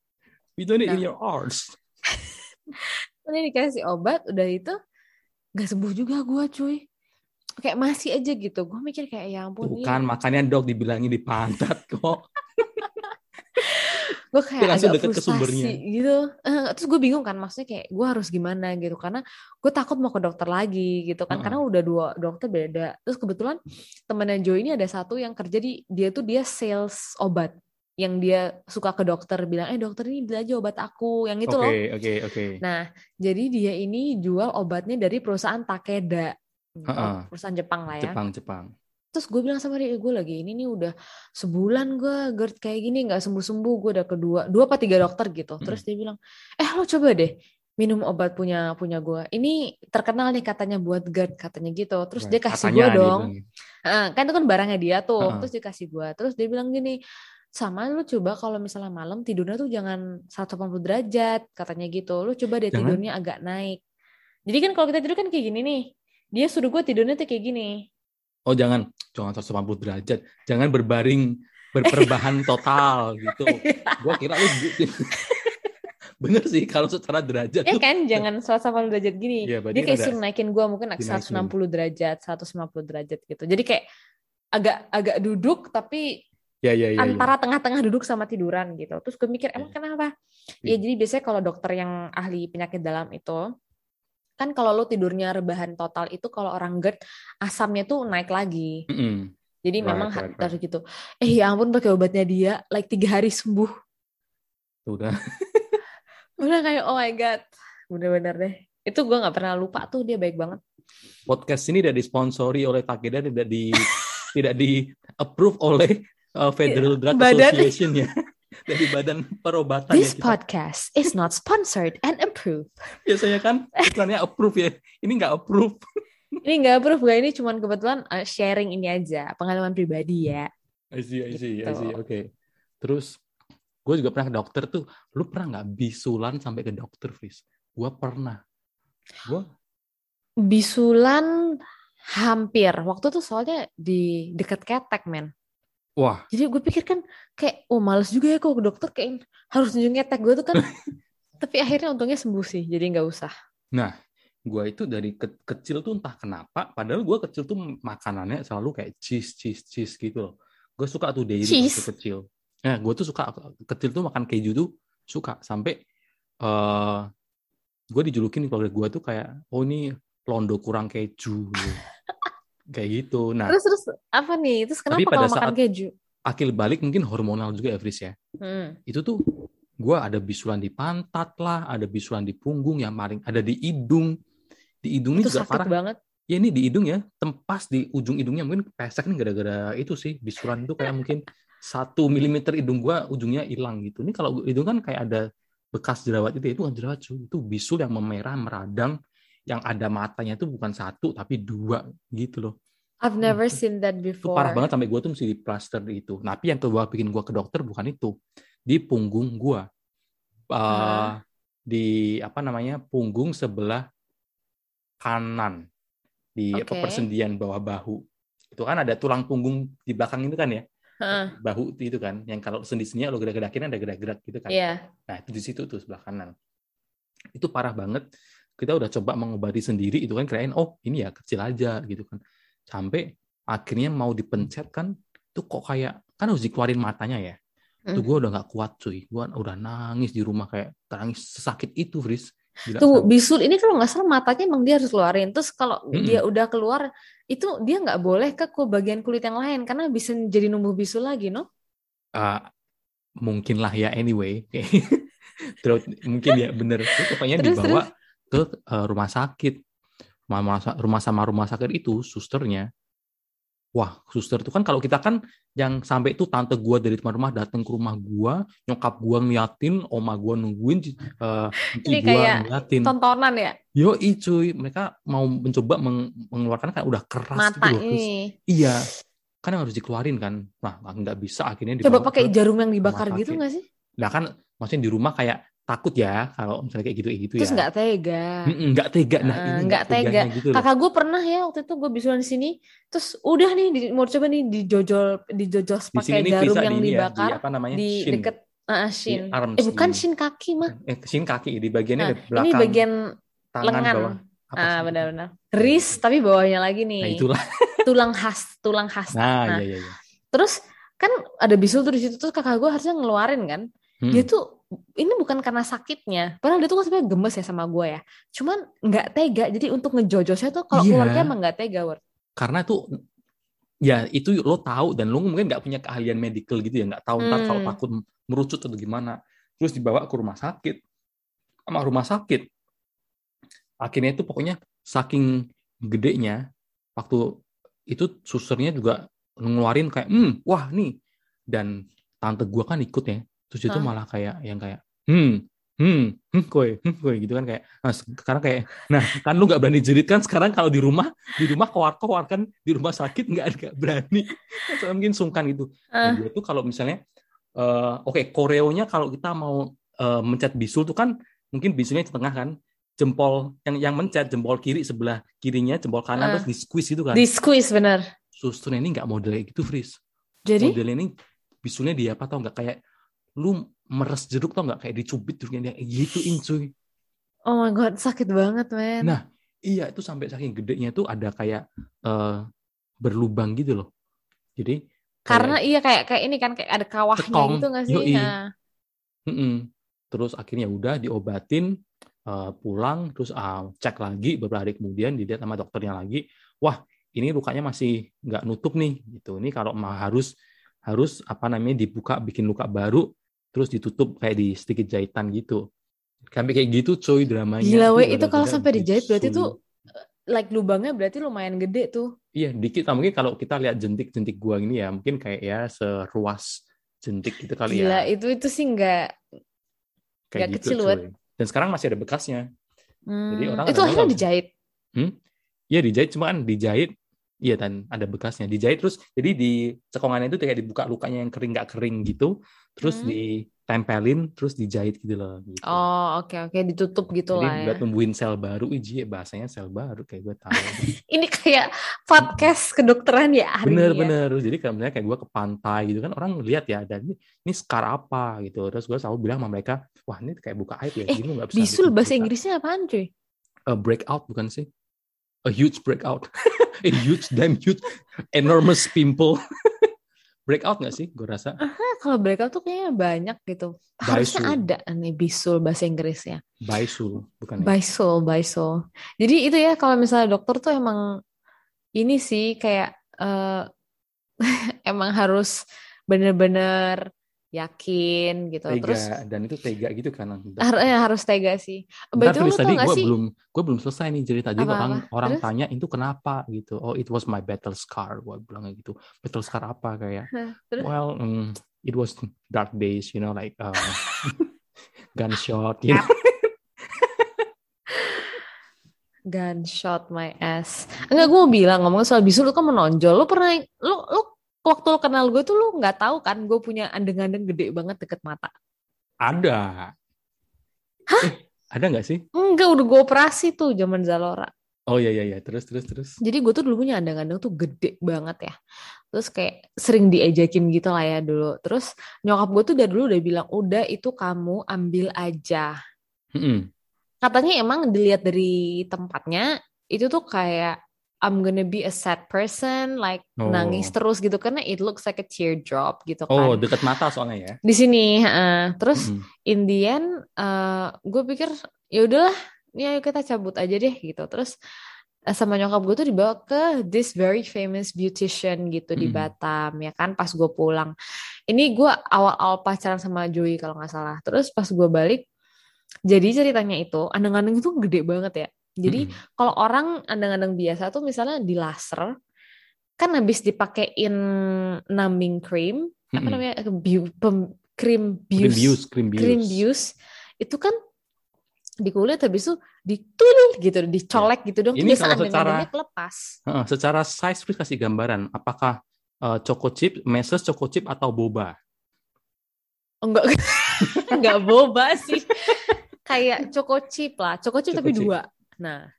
We don't need in your arms. Udah dikasih obat udah itu nggak sembuh juga gue cuy. Kayak masih aja gitu. Gue mikir kayak ya ampun Tuh ini kan makanya dok dibilangin di pantat kok. gue kayak langsung agak deket ke sumbernya. frustasi gitu Eh, terus gue bingung kan maksudnya kayak gue harus gimana gitu karena gue takut mau ke dokter lagi gitu kan Heeh. karena udah dua dokter beda terus kebetulan temennya Joe ini ada satu yang kerja di dia tuh dia sales obat yang dia suka ke dokter bilang eh dokter ini beli aja obat aku yang itu Oke loh oke oke. nah jadi dia ini jual obatnya dari perusahaan Takeda Heeh. perusahaan Jepang lah ya Jepang Jepang. Terus gue bilang sama dia, gue lagi ini nih udah sebulan gue GERD kayak gini nggak sembuh-sembuh. Gue udah kedua, dua apa tiga dokter gitu. Terus dia bilang, eh lo coba deh minum obat punya punya gue. Ini terkenal nih katanya buat GERD katanya gitu. Terus dia kasih gue dia dong. Eh, kan itu kan barangnya dia tuh. Heeh. Terus dia kasih gue. Terus dia bilang gini, sama lu coba kalau misalnya malam tidurnya tuh jangan 180 derajat katanya gitu. Lu coba deh Jangan? tidurnya agak naik. Jadi kan kalau kita tidur kan kayak gini nih. Dia suruh gue tidurnya tuh kayak gini. Oh jangan, jangan 180 derajat. Jangan berbaring berperbahan total gitu. Gua kira lu bener sih kalau secara derajat Ya tuh kan, jangan 180 derajat gini. Berarti dia kayak suruh naikin gue mungkin dinaikin. 160 derajat, 150 derajat gitu. Jadi kayak agak agak duduk tapi ya ya ya. ya. antara tengah-tengah duduk sama tiduran gitu. Terus gue mikir emang Iya. kenapa? Iya. Ya jadi biasanya kalau dokter yang ahli penyakit dalam itu kan kalau lu tidurnya rebahan total itu kalau orang GERD asamnya tuh naik lagi. Mm-mm. Jadi Right, memang right, harus gitu. Eh ya ampun pakai obatnya dia like tiga hari sembuh. Udah. Udah kayak oh my god. Bener-bener deh. Itu gue nggak pernah lupa tuh dia baik banget. Podcast ini tidak disponsori oleh Takeda, tidak di tidak di approve oleh uh, Federal Drug Badan. Association ya. Dari badan perobatan This ya kita. podcast is not sponsored and approved. Biasanya kan iklannya approve ya. Ini nggak approve. Ini nggak approve gak? Ini cuman kebetulan uh, sharing ini aja, pengalaman pribadi ya. I see, I see, I Gitu. see. Oke. Terus gue juga pernah ke dokter tuh. Lu pernah nggak bisulan sampai ke dokter, Fris? Gue pernah. Gue Bisulan hampir. Waktu tuh soalnya di dekat ketek, men. Wah Jadi gue pikir kan kayak, oh males juga ya kok ke dokter kayak harus nunjuk ketek gue tuh kan. Tapi akhirnya untungnya sembuh sih, jadi nggak usah. gue itu dari ke- kecil tuh entah kenapa padahal gue kecil tuh makanannya selalu kayak cheese cheese cheese gitu loh gue suka tuh dairy waktu kecil nah gue tuh suka kecil tuh makan keju tuh suka sampai eh gue dijulukin di keluarga gue tuh kayak oh ini londo kurang keju gitu. Kayak gitu nah Terus terus apa nih? Terus kenapa Tapi pada kalau makan keju? akil balik mungkin hormonal juga ya Fris ya Hmm. itu tuh gue ada bisulan di pantat lah ada bisulan di punggung yang paling ada di hidung di hidung ini Itu juga sakit parah banget. Ya ini di hidung ya, tempas di ujung hidungnya mungkin pesek nih gara-gara itu sih bisulan itu kayak mungkin satu milimeter hidung gua ujungnya hilang gitu. Ini kalau hidung kan kayak ada bekas jerawat itu, ya, itu bukan jerawat cuy, itu bisul yang memerah meradang yang ada matanya itu bukan satu tapi dua gitu loh. I've never Itu- seen that Itu before. parah banget sampai gua tuh mesti di plaster itu. Tapi yang kedua bikin gua ke dokter bukan itu, di punggung gua. Eh, Ah. di apa namanya punggung sebelah kanan di apa, Oke. persendian bawah bahu itu kan ada tulang punggung di belakang itu kan ya Heeh. bahu itu kan yang kalau sendi-sendinya lo gerak-gerakin ada gerak-gerak gitu kan Iya. nah itu di situ tuh sebelah kanan itu parah banget kita udah coba mengobati sendiri itu kan kirain oh ini ya kecil aja gitu kan sampai akhirnya mau dipencet kan itu kok kayak kan harus dikeluarin matanya ya Hmm. gue udah nggak kuat cuy gue udah nangis di rumah kayak nangis sesakit itu Fris Gila, Tuh sampai- bisul ini kalau nggak salah matanya emang dia harus keluarin. Terus kalau Mm-mm. dia udah keluar itu dia nggak boleh ke ke bagian kulit yang lain karena bisa jadi numbuh bisul lagi, no? Ah, mungkin lah ya anyway terus mungkin ya bener Terus pokoknya Terus, dibawa ke eh, rumah sakit. Rumah, rumah sama rumah sakit itu susternya. Wah suster tuh kan kalau kita kan yang sampai itu tante gua dari teman rumah datang ke rumah gua nyokap gua ngeliatin oma gua nungguin eh Ini gua kayak ngeliatin. Tontonan ya? Yo cuy. Mereka mau mencoba meng- mengeluarkan kan udah keras gitu mata loh Terus, iya. Kan yang harus dikeluarin kan. Nah nggak bisa akhirnya Coba pakai jarum yang dibakar gitu nggak sih? Nah kan maksudnya di rumah kayak takut ya kalau misalnya kayak gitu kayak gitu Terus ya. nggak tega. Nggak tega. Nah Eh, ini nggak tega. gitu loh. Kakak gue pernah ya waktu itu gue bisulan di sini, terus udah nih di, mau coba nih dijojol Di sini pakai nih jarum yang di ini ya, dibakar di apa namanya di shin, deket ah, shin. arms, Eh bukan di- shin kaki mah. eh shin kaki di bagiannya Nah, di belakang ini bagian tangan lengan. bawah. Apa ah benar-benar ris tapi bawahnya lagi nih Nah itulah. tulang khas tulang khas Nah, Nah, iya iya iya. terus kan ada bisul tuh di situ terus kakak gue harusnya ngeluarin kan Hmm. dia tuh ini bukan karena sakitnya. Padahal dia tuh kan sebenarnya gemes ya sama gue ya. Cuman nggak tega. Jadi untuk ngejojosnya tuh kalau Iya. keluarnya emang nggak tega Word. Karena tuh ya itu lo tahu dan lo mungkin nggak punya keahlian medical gitu ya. Nggak tahu ntar kalau Hmm. takut merucut atau gimana. Terus dibawa ke rumah sakit. Sama rumah sakit. Akhirnya itu pokoknya saking gedenya waktu itu susternya juga ngeluarin kayak hmm wah nih. Dan tante gua kan ikut ya terus itu Hah? malah kayak yang kayak hmm hmm hmm koi hmm koi gitu kan kayak nah sekarang kayak nah kan lu nggak berani jerit kan sekarang kalau di rumah di rumah keluar keluar kan di rumah sakit nggak nggak berani. Soalnya mungkin sungkan gitu. Ah. Nah, dia tuh kalau misalnya eh, oke koreonya kalau kita mau eh, mencet bisul tuh kan mungkin bisulnya di tengah kan jempol yang yang mencet jempol kiri sebelah kirinya jempol kanan Ah. terus di squeeze itu kan. Di squeeze bener susternya ini nggak model kayak gitu Fris. Jadi? Modelnya ini bisulnya dia apa tau nggak? Kayak lu meres jeruk tau nggak kayak dicubit terus kayak gituin cuy oh my god sakit banget men Nah, iya itu sampai saking gedenya tuh ada kayak eh, berlubang gitu loh jadi kayak- karena iya kayak kayak ini kan kayak ada kawahnya Cekong. gitu nggak sih Yoi. Nah. Mm-mm. terus akhirnya udah diobatin eh, pulang terus ah, cek lagi beberapa hari kemudian dilihat sama dokternya lagi wah ini lukanya masih nggak nutup nih gitu ini kalau harus harus apa namanya dibuka bikin luka baru terus ditutup kayak di sedikit jahitan gitu sampai kayak gitu coy dramanya gila weh itu kalau sampai dijahit berarti tuh like lubangnya berarti lumayan gede tuh Iya, dikit. Nah, mungkin kalau kita lihat jentik-jentik gua ini ya, mungkin kayak ya seruas jentik gitu kali gila ya. itu itu sih nggak gitu, kecil. Wet. Dan sekarang masih ada bekasnya. Jadi Hmm, orang itu akhirnya dijahit Iya, dijahit cuma kan dijahit Iya dan ada bekasnya dijahit terus jadi di cekongannya itu kayak dibuka lukanya yang kering nggak kering gitu terus Hmm. ditempelin terus dijahit gitu loh gitu. oh oke oke ditutup gitu Jadi lah ya buat tumbuhin sel baru, iji bahasanya sel baru kayak gue tahu. ini kayak podcast kedokteran ya hari ini ya. Bener-bener. Jadi misalnya kayak gue ke pantai gitu kan orang lihat ya ada ini, ini scar apa gitu. Terus gue selalu bilang sama mereka, wah ini kayak buka aib ya. Eh, Jadi nggak bisa bisul bahasa buka." Inggrisnya apaan cuy A breakout bukan sih? A huge breakout. A huge, damn huge, enormous pimple. breakout nggak sih? Gue rasa. Kalau breakout tuh kayaknya banyak gitu harusnya ada nih bisul bahasa Inggrisnya Bisul, bukan ya? bisul bisul jadi itu ya kalau misalnya dokter tuh emang ini sih kayak eh, emang harus bener-bener yakin gitu. Tega, terus dan itu tega gitu kan. har- eh, harus tega sih. Bentar, lu tadi gue belum gue belum selesai nih cerita. Jadi Apa-apa? orang orang Terus? tanya itu kenapa? gitu. Oh it was my battle scar gue bilang gitu. Battle scar apa? kayak terus? well mm, it was dark days you know like uh, gunshot you know. Gunshot my ass. Enggak gue mau bilang ngomong soal bisul lu kan menonjol. Lu pernah lu lu waktu lu kenal gue tuh lu nggak tahu kan gue punya andeng-andeng gede banget deket mata ada eh, ada nggak sih enggak udah gue operasi tuh zaman Zalora oh iya iya iya terus terus terus Jadi gue tuh dulu punya andang-andang tuh gede banget ya. Terus kayak sering diejakin gitu lah ya dulu. Terus nyokap gue tuh dari dulu udah bilang, udah itu kamu ambil aja. Mm-mm. Katanya emang dilihat dari tempatnya, itu tuh kayak I'm gonna be a sad person, like Oh. nangis terus gitu. Karena it looks like a teardrop gitu oh kan. dekat mata soalnya ya Di sini, heeh. terus Mm-mm. in the end eh, gue pikir ya udahlah ya ayo kita cabut aja deh gitu terus eh, sama nyokap gue tuh dibawa ke this very famous beautician gitu di Mm. Batam ya kan pas gue pulang ini gue awal-awal pacaran sama Joey kalau nggak salah terus pas gue balik jadi ceritanya itu andang-andang itu gede banget ya jadi Mm-mm. kalau orang andang-andang biasa tuh misalnya di laser kan habis dipakein numbing cream apa Mm-mm. namanya Bu- pem- cream cream bius cream bius cream bius itu kan di kulit habis itu ditulil gitu dicolek gitu dong Ya. Ini kalau secara- kelepas Heeh, secara size Fris kasih gambaran apakah eh, choco chip meses choco chip atau boba enggak enggak boba sih kayak choco chip lah choco chip Choco tapi chip. dua nah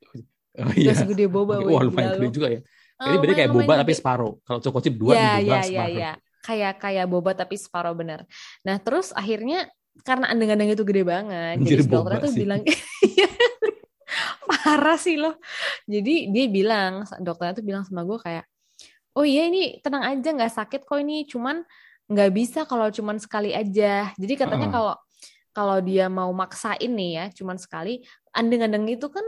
oh, nggak segede boba Wah, lumayan gede juga ya. Oh, Jadi berarti kayak lumayan- boba tapi separuh. Kalau choco chip dua, boba ya ya separuh. ya kayak kayak boba tapi separuh bener nah terus akhirnya karena andeng-andeng itu gede banget jadi dokternya boba tuh bilang parah sih loh. Jadi dia bilang, dokternya tuh bilang sama gue kayak, oh iya ini tenang aja nggak sakit kok ini, cuman nggak bisa kalau cuman sekali aja. Jadi katanya Heeh. kalau kalau dia mau maksain nih ya, cuman sekali, andeng-andeng itu kan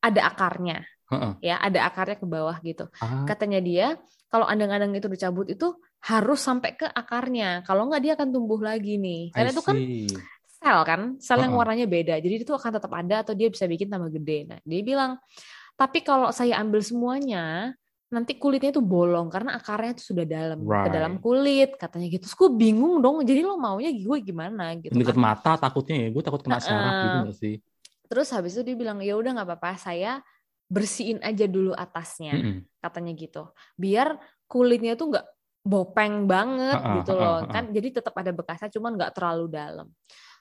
ada akarnya, Heeh. ya ada akarnya ke bawah gitu. Ah, Katanya dia kalau andeng-andeng itu dicabut itu harus sampai ke akarnya. Kalau nggak dia akan tumbuh lagi nih. Karena itu kan sel kan, sel yang Heeh. warnanya beda. Jadi itu akan tetap ada atau dia bisa bikin tambah gede. Nah, dia bilang, tapi kalau saya ambil semuanya, nanti kulitnya itu bolong karena akarnya itu sudah dalam ke Right. dalam kulit katanya gitu. Terus gue bingung dong. Jadi lo maunya gue gimana gitu Deket kan. mata takutnya ya, gue takut kena saraf gitu gak sih? Terus habis itu dia bilang, ya udah nggak apa-apa, saya bersihin aja dulu atasnya Mm-mm. katanya gitu. Biar kulitnya tuh nggak bopeng banget Ha-ha, gitu ha-ha, loh. ha-ha. Kan jadi tetap ada bekasnya cuman nggak terlalu dalam.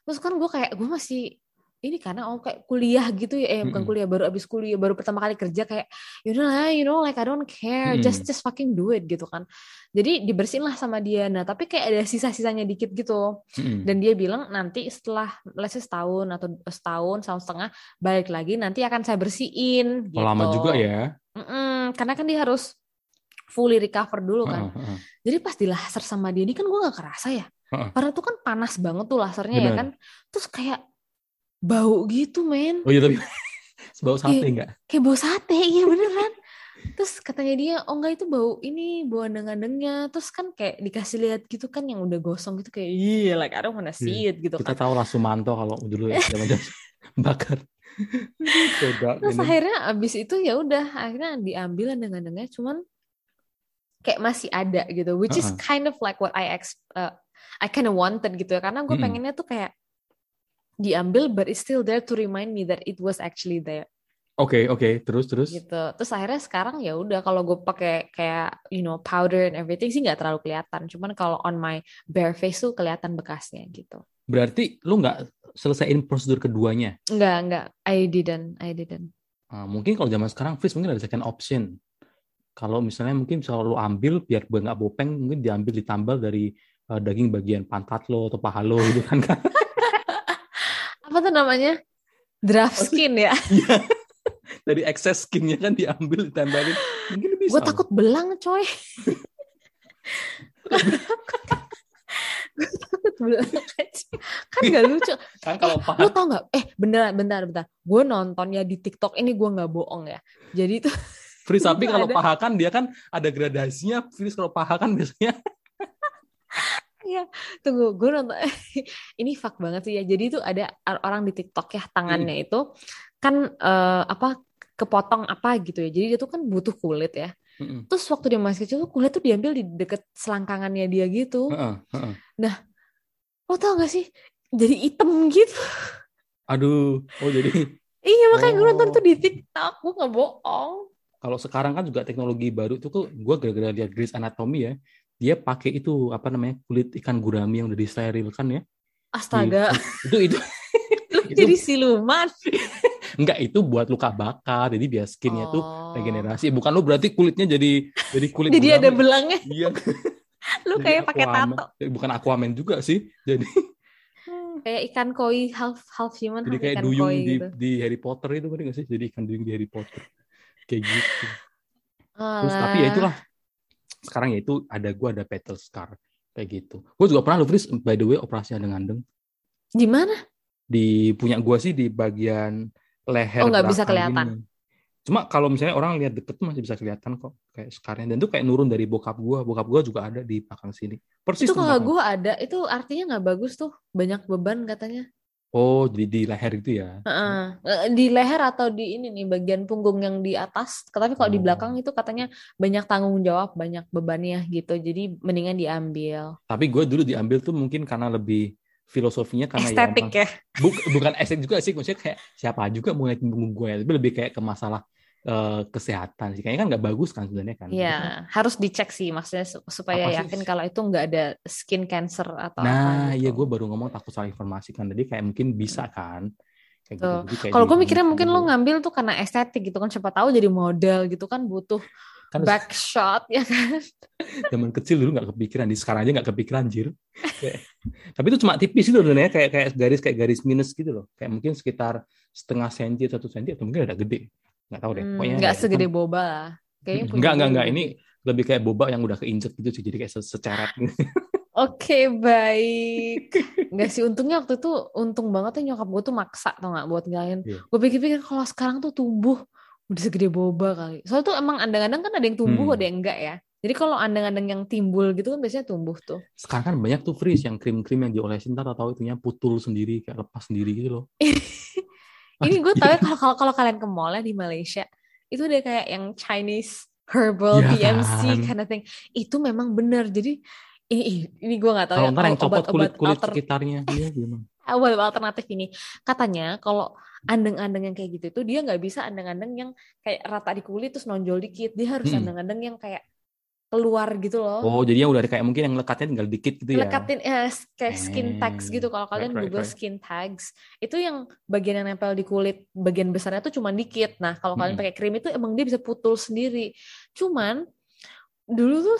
Terus kan gue kayak gue masih ini karena oh kayak kuliah gitu ya, eh bukan kuliah baru abis kuliah baru pertama kali kerja kayak yaudah lah, you know like I don't care, Mm-mm. just just fucking do it gitu kan. Jadi dibersihin lah sama dia. Nah tapi kayak ada sisa-sisanya dikit gitu. Mm-mm. Dan dia bilang nanti setelah say setahun atau setahun, setahun setengah balik lagi nanti akan saya bersihin. Oh, lama gitu. juga ya. Mm-mm, karena kan dia harus fully recover dulu kan. Heeh, heeh. Jadi pas di laser sama dia ini kan gue nggak kerasa ya. Karena tuh kan panas banget tuh lasernya ya Bener. kan. Terus kayak bau gitu men. Oh iya tapi bau sate Iya. nggak? Kayak bau sate, iya beneran. Terus katanya dia, oh enggak itu bau ini, bau andeng-andengnya. Terus kan kayak dikasih lihat gitu kan yang udah gosong gitu kayak, iya like I don't wanna see it gitu Kita kan. tahu lah Sumanto kalau dulu ya zaman bakar. Beda Terus ini. akhirnya abis itu ya udah akhirnya diambil andeng-andengnya cuman kayak masih ada gitu which is Uh-uh. kind of like what I ex uh, I kind of wanted gitu ya karena gue Mm-mm. pengennya tuh kayak diambil but it's still there to remind me that it was actually there Oke oke terus terus. gitu terus akhirnya sekarang ya udah kalau gue pakai kayak you know powder and everything sih nggak terlalu kelihatan cuman kalau on my bare face tuh kelihatan bekasnya gitu Berarti lu nggak selesaiin prosedur keduanya. nggak nggak I didn't I didn't Nah, mungkin kalau zaman sekarang Fris mungkin ada second option. Kalau misalnya mungkin bisa lu ambil biar nggak bopeng mungkin diambil ditambal dari eh, daging bagian pantat lo atau paha lo gitu kan kan. apa tuh namanya? Draft. Skin ya. Iya. dari excess skinnya kan diambil ditempelin. Mungkin bisa. gue takut belang coy. Gue takut. Belang aja kan gak lucu. Kan kalau lu paha tau nggak? Eh beneran bentar bentar. Gue nontonnya di TikTok ini gue nggak bohong ya. Jadi tuh Fris tapi itu kalau ada- paha kan dia kan ada gradasinya. Fris kalau paha kan biasanya tunggu gue nonton ini fuck banget sih ya. Jadi tuh ada orang di TikTok ya tangannya itu kan eh, apa kepotong apa gitu ya. Jadi dia tuh kan butuh kulit ya. Mm-mm. terus waktu dia masih kecil tuh kulit tuh diambil di deket selangkangannya dia gitu. Heeh. lo tau gak sih? Jadi hitam gitu. Aduh, oh jadi iya makanya gue nonton Oh. tuh di TikTok. Gue nggak bohong. Kalau sekarang kan juga teknologi baru itu kok gue gara-gara lihat Grey's Anatomy ya, dia pakai itu apa namanya kulit ikan gurami yang udah disterilkan ya. astaga Itu itu lu itu- jadi siluman enggak itu buat luka bakar, jadi biar skinnya tuh Oh. regenerasi. Bukan lu berarti kulitnya jadi jadi kulit jadi ada gurami. belangnya Iya, lu kayak pakai tato Jadi Bukan Aquaman juga sih. Jadi kayak ikan koi half half human jadi half kayak ikan duyung koi di, gitu di Harry Potter itu kan nggak sih? Jadi ikan duyung di Harry Potter. Kayak gitu. Terus Alah. tapi ya itulah sekarang ya itu ada gua ada battle scar kayak gitu. Gue juga pernah lu Fris, by the way operasi andeng-andeng di mana di punya gua sih di bagian leher Oh, nggak bisa kelihatan. gini. Cuma kalau misalnya orang lihat deket masih bisa kelihatan kok kayak scarnya dan itu kayak nurun dari bokap gua. Bokap gua juga ada di belakang sini. Persis itu kalau gue ada itu artinya nggak bagus tuh banyak beban katanya Oh, jadi di leher itu ya. Heeh. Eh, di leher atau di ini nih bagian punggung yang di atas tapi kalau di Oh. belakang itu katanya banyak tanggung jawab banyak bebannya gitu jadi mendingan diambil Tapi gue dulu diambil tuh mungkin karena lebih filosofinya karena estetik ya, ya buk- bukan estetik juga sih maksudnya kayak siapa juga mau ngeliatin punggung gue tapi lebih kayak ke masalah eh, kesehatan sih kayaknya kan nggak bagus kan sebenarnya kan Jadi kan- Iya, harus dicek sih maksudnya su- supaya Apa sih? yakin kalau itu nggak ada skin cancer atau apa nah gitu. iya gue baru ngomong takut salah informasi kan jadi kayak mungkin bisa kan kayak Tuh. Kayak Kalau gue mikirnya mungkin lo ngambil tuh karena estetik gitu kan siapa tahu jadi model gitu kan butuh Kan back shot ya kan. zaman kecil dulu nggak kepikiran, di sekarang aja nggak kepikiran jir. Tapi itu cuma tipis itu loh, ya, kayak kayak garis kayak garis minus gitu loh. Kayak mungkin sekitar setengah senti satu senti atau mungkin ada gede. Nggak tahu deh. Hmm, Pokoknya nggak segede boba lah. Kayaknya enggak, gue enggak. lebih Ini lebih kayak boba yang udah keinjek gitu sih. Jadi kayak se- seceret. Oke, baik. Enggak sih, untungnya waktu itu untung banget ya nyokap gue tuh maksa tau nggak buat ngilangin. Iya. Gue pikir-pikir kalau sekarang tuh tumbuh udah segede boba kali. Soalnya tuh emang andang-andang kan ada yang tumbuh, Hmm. ada yang enggak ya. Jadi kalau andang-andang yang timbul gitu kan biasanya tumbuh tuh. Sekarang kan banyak tuh freeze yang krim-krim yang diolesin ntar tahu itunya putul sendiri kayak lepas sendiri gitu loh. Ini gue tahu ya kalau kalau kalau kalian ke mall ya di Malaysia itu ada kayak yang Chinese herbal Iya PMC kan? kind of thing. Itu memang benar. Jadi ini, ini gue nggak tahu Kalau ya ntar yang kalau copot kulit-kulit alter- sekitarnya iya gimana? awal alternatif ini katanya kalau andeng-andeng yang kayak gitu itu dia nggak bisa andeng-andeng yang kayak rata di kulit terus nonjol dikit dia harus Mm-mm. andeng-andeng yang kayak keluar gitu loh Oh, jadi yang udah kayak mungkin yang lekatnya tinggal dikit gitu ya. lekatin eh, kayak skin tags gitu kalau kalian right, right, google right. skin tags itu yang bagian yang nempel di kulit bagian besarnya tuh cuma dikit nah kalau kalian Mm-mm. pakai krim itu emang dia bisa putul sendiri cuman dulu tuh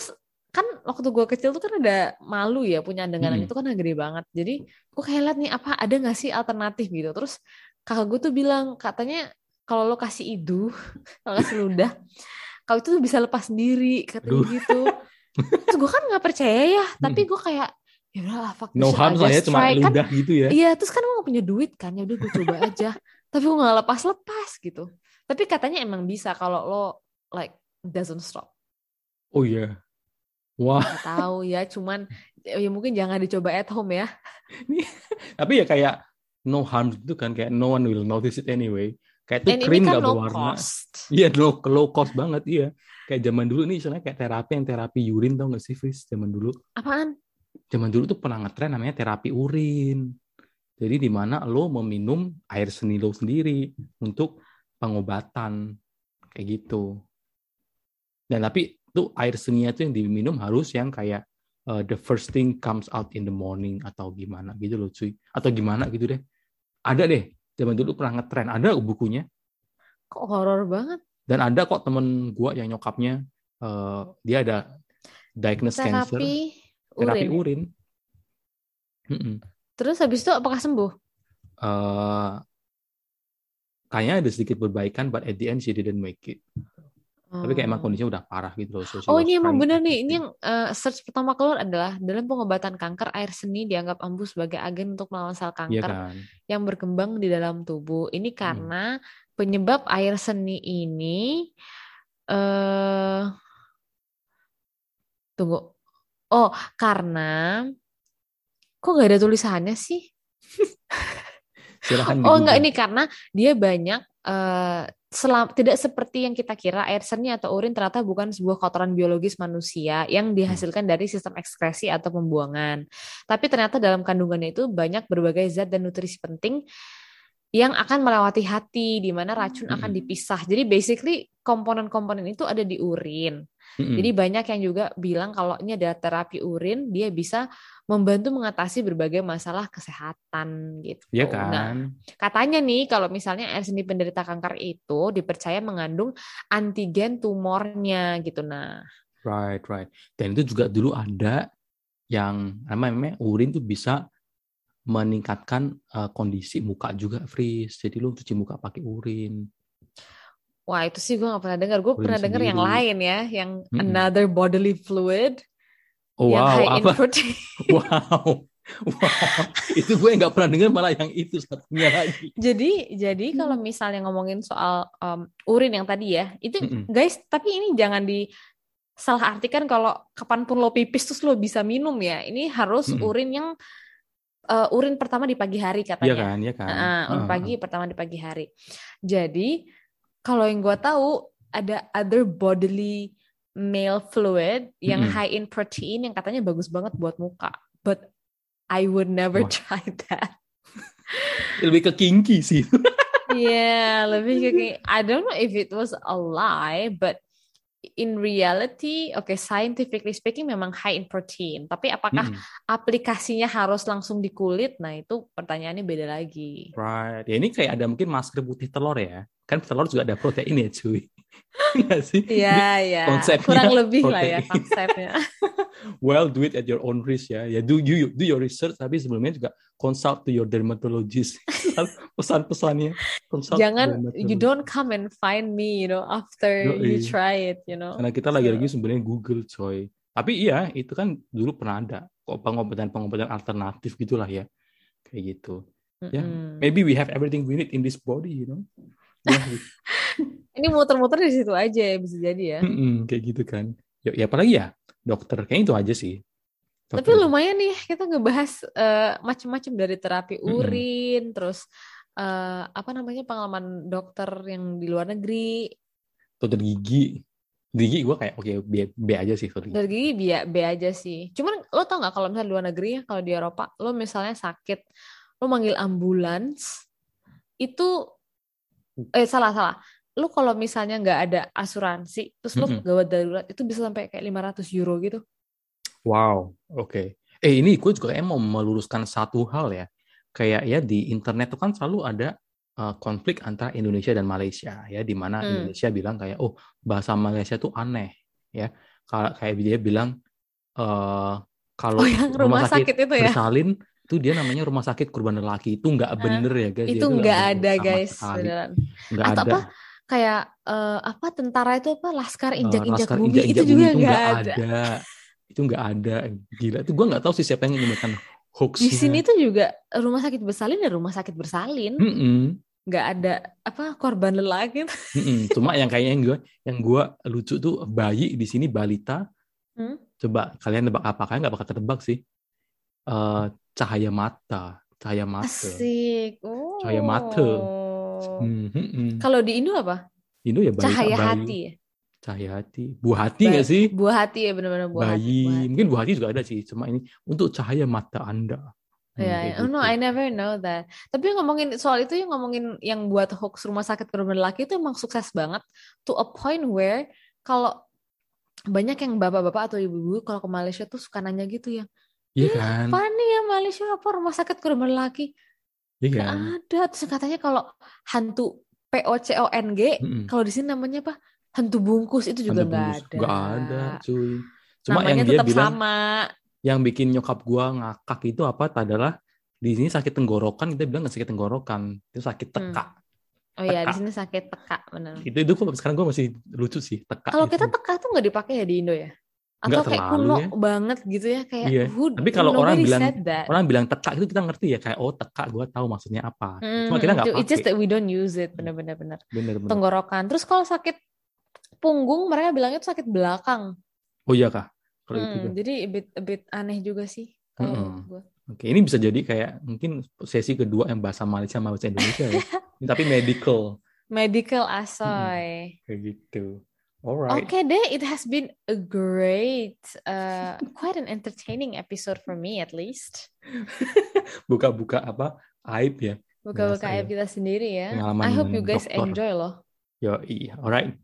kan waktu gue kecil tuh kan ada malu ya punya andeng-andeng Mm-mm. itu kan gede banget jadi gue kayak liat nih apa ada nggak sih alternatif gitu terus kakak gue tuh bilang katanya kalau lo kasih idu kalau kasih ludah kalau itu tuh bisa lepas sendiri katanya Aduh. gitu terus gue kan nggak percaya ya tapi gue kayak ya udah fuck No harm lah ya, cuma try." Kan ludah gitu ya. Iya, terus kan gue gak punya duit kan, ya udah gue coba aja. Tapi gue gak lepas-lepas gitu. Tapi katanya emang bisa kalau lo like doesn't stop. Oh iya. Wah, Gak tahu ya, cuman ya mungkin jangan dicoba at home ya. tapi ya kayak no harm itu kan kayak no one will notice it anyway. Kayak ini krim kan no berwarna. Iya, low, low cost banget, iya. Kayak zaman dulu nih, misalnya kayak terapi yang terapi urin tau gak sih, Fris? Zaman dulu. Apaan? Zaman dulu tuh pernah ngetren namanya terapi urin. Jadi di mana lo meminum air seni lo sendiri untuk pengobatan. Kayak gitu. Dan tapi tuh air seninya tuh yang diminum harus yang kayak uh, the first thing comes out in the morning atau gimana gitu loh cuy. Atau gimana gitu deh. Ada deh. Zaman dulu pernah ngetren. Ada bukunya. Kok horor banget? Dan ada kok temen gua yang nyokapnya eh, dia ada diagnosis cancer, Terapi terapi urin. urin. Terus habis itu apakah sembuh? Eh, kayaknya ada sedikit perbaikan, but at the end she didn't make it. Tapi kayak emang Oh. kondisinya udah parah gitu loh. Oh ini emang benar to nih. Ini yang eh, search pertama keluar adalah dalam pengobatan kanker air seni dianggap ampuh sebagai agen untuk melawan sel Iya kanker kan. yang berkembang di dalam tubuh. Ini karena penyebab air seni ini eh tunggu. Oh, karena kok nggak ada tulisannya sih? Silahkan Oh, enggak ini karena dia banyak eh selam, tidak seperti yang kita kira air seni atau urin ternyata bukan sebuah kotoran biologis manusia yang dihasilkan dari sistem ekskresi atau pembuangan. Tapi ternyata dalam kandungannya itu banyak berbagai zat dan nutrisi penting yang akan melewati hati di mana racun akan Mm-mm. dipisah. Jadi basically komponen-komponen itu ada di urin. Mm-mm. Jadi banyak yang juga bilang kalau ini adalah terapi urin, dia bisa membantu mengatasi berbagai masalah kesehatan gitu. Iya Nah, kan. Katanya nih kalau misalnya air seni penderita kanker itu dipercaya mengandung antigen tumornya gitu. Nah, Right, right. Dan itu juga dulu ada yang namanya urin tuh bisa meningkatkan eh, kondisi muka juga, Fris. Jadi lu cuci muka pakai urin. Wah itu sih gue gak pernah dengar. Gue pernah dengar yang lain ya, yang Mm-mm. another bodily fluid Oh yang wow, high in apa? protein. Wow, wow. Itu gue nggak pernah dengar malah yang itu satunya lagi. Jadi, jadi kalau misalnya ngomongin soal um, urin yang tadi ya, itu Mm-mm. guys, tapi ini jangan di salah artikan kalau kapan pun lo pipis terus lo bisa minum ya. Ini harus Mm-mm. urin yang uh, urin pertama di pagi hari Iya katanya. kan, iya kan. Heeh, urin Heeh. pagi pertama di pagi hari. Jadi kalau yang gue tahu ada other bodily male fluid yang Mm-mm. high in protein yang katanya bagus banget buat muka. But I would never Wah. try that. Lebih ke kinky sih. Yeah, lebih ke kayak I don't know if it was a lie, but in reality, oke scientifically speaking memang high in protein. Tapi apakah Mm-mm. aplikasinya harus langsung di kulit? Nah itu pertanyaannya beda lagi. Right. Ya ini kayak ada mungkin masker putih telur ya. Kan telur juga ada protein ya, cuy. Nggak sih? Iya, iya. konsepnya Kurang lebih lah ya konsepnya. well do it at your own risk ya ya do you do your research tapi sebelumnya juga consult to your dermatologist pesan-pesannya Jangan you don't come and find me, you know, after you Yoi. try it, you know. karena kita lagi-lagi sebenarnya Google coy tapi iya itu kan dulu pernah ada kok pengobatan-pengobatan alternatif gitulah ya kayak gitu ya Mm-mm. maybe we have everything we need in this body you know Ini muter-muter di situ aja ya bisa jadi ya. mm-mm, kayak gitu kan ya, ya apalagi ya dokter kayaknya itu aja sih Tapi Dokter. lumayan nih kita ngebahas eh, macam-macam dari terapi Mm-mm. urin, terus eh, apa namanya pengalaman dokter yang di luar negeri. dokter gigi gigi gue kayak oke B, B aja sih dokter gigi. B, B aja sih. Cuman lo tau nggak kalau misalnya di luar negeri ya, kalau di Eropa, lo misalnya sakit, lo manggil ambulans, itu eh salah salah. Lo kalau misalnya nggak ada asuransi, terus lo Mm-mm. gawat darurat, itu bisa sampai kayak 500 euro gitu. Wow, oke. Eh ini gue juga kayak mau meluruskan satu hal ya. Kayak ya di internet tuh kan selalu ada uh, konflik antara Indonesia dan Malaysia ya, di mana Hmm. Indonesia bilang kayak oh bahasa Malaysia tuh aneh ya. Kalau kayak dia bilang eh kalau Oh yang rumah sakit itu ya? bersalin itu dia namanya rumah sakit korban lelaki itu nggak bener ya guys. itu nggak ada guys, beneran. Nggak ada. apa kayak eh, apa tentara itu apa laskar Eh, injak-injak laskar bumi injak-injak itu bumi juga itu nggak nggak ada. ada. Itu nggak ada. Gila. Itu gue nggak tahu sih siapa yang menyebarkan hoaxnya. Di sini tuh juga rumah sakit bersalin dan rumah sakit bersalin Mm-mm. nggak ada apa korban lelaki. Mm-mm. Cuma yang kayaknya yang gue yang gue lucu tuh bayi di sini balita. Hmm? Coba kalian nebak apa? Kalian nggak bakal ketebak sih. Eh cahaya mata, cahaya mata. Asik. Oh. Cahaya mata. Hmm, hmm, hmm. Kalau di Indo apa? Indo ya balita, Cahaya bayi. hati ya? Cahaya hati. Buah hati nggak sih? Buah hati ya benar-benar buah hati. bayi. buah hati. Mungkin buah hati juga ada sih. Cuma ini untuk cahaya mata Anda. Hmm, Ya, kayak oh no, gitu. I never know that. Tapi ngomongin soal itu yang ngomongin yang buat hoax rumah sakit korban lelaki itu emang sukses banget to a point where kalau banyak yang bapak-bapak atau ibu-ibu kalau ke Malaysia tuh suka nanya gitu ya. Iya kan? Apa nih ya Malaysia apa rumah sakit korban lelaki? Iya kan? ada. Terus katanya kalau hantu POCONG, Mm-mm. kalau di sini namanya apa? Hantu bungkus itu juga nggak ada. Nggak ada, cuy. Cuma Namanya yang dia tetap bilang, sama. yang bikin nyokap gua ngakak itu apa adalah di sini sakit tenggorokan, kita bilang nggak sakit tenggorokan, itu sakit teka. Oh iya, di sini sakit teka benar. Itu itu gua- sekarang gua masih lucu sih teka. Kalau itu. kita teka tuh nggak dipakai ya di Indo ya? Atau kayak terlalu kuno ya. banget gitu ya kayak Iya. who, Tapi kalau orang bilang- orang bilang teka itu kita ngerti ya kayak oh teka gua tahu maksudnya apa. Cuma Mhm, kita nggak itu- It's just that we don't use it benar-benar benar. Bener-bener. Tenggorokan. Terus kalau sakit punggung mereka bilangnya itu sakit belakang. Oh iya kah? Kalau itu Hmm, jadi a bit, a bit aneh juga sih kalau menurut gua. Oke, ini bisa jadi kayak mungkin sesi kedua yang bahasa Malaysia sama bahasa Indonesia ya. Tapi medical Medical asoy. kayak gitu. Alright. Oke deh, it has been a great, uh, quite an entertaining episode for me at least. Buka-buka apa? Aib ya. Buka-buka aib ya. kita sendiri ya. Pengalaman I hope you guys dokter. enjoy loh. Yo. Alright.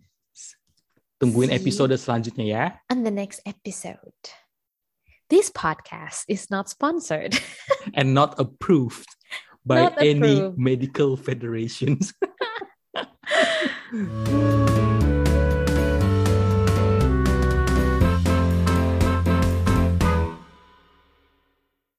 Tungguin See. episode selanjutnya ya. On the next episode. This podcast is not sponsored. And not approved by Not any approved. medical federations.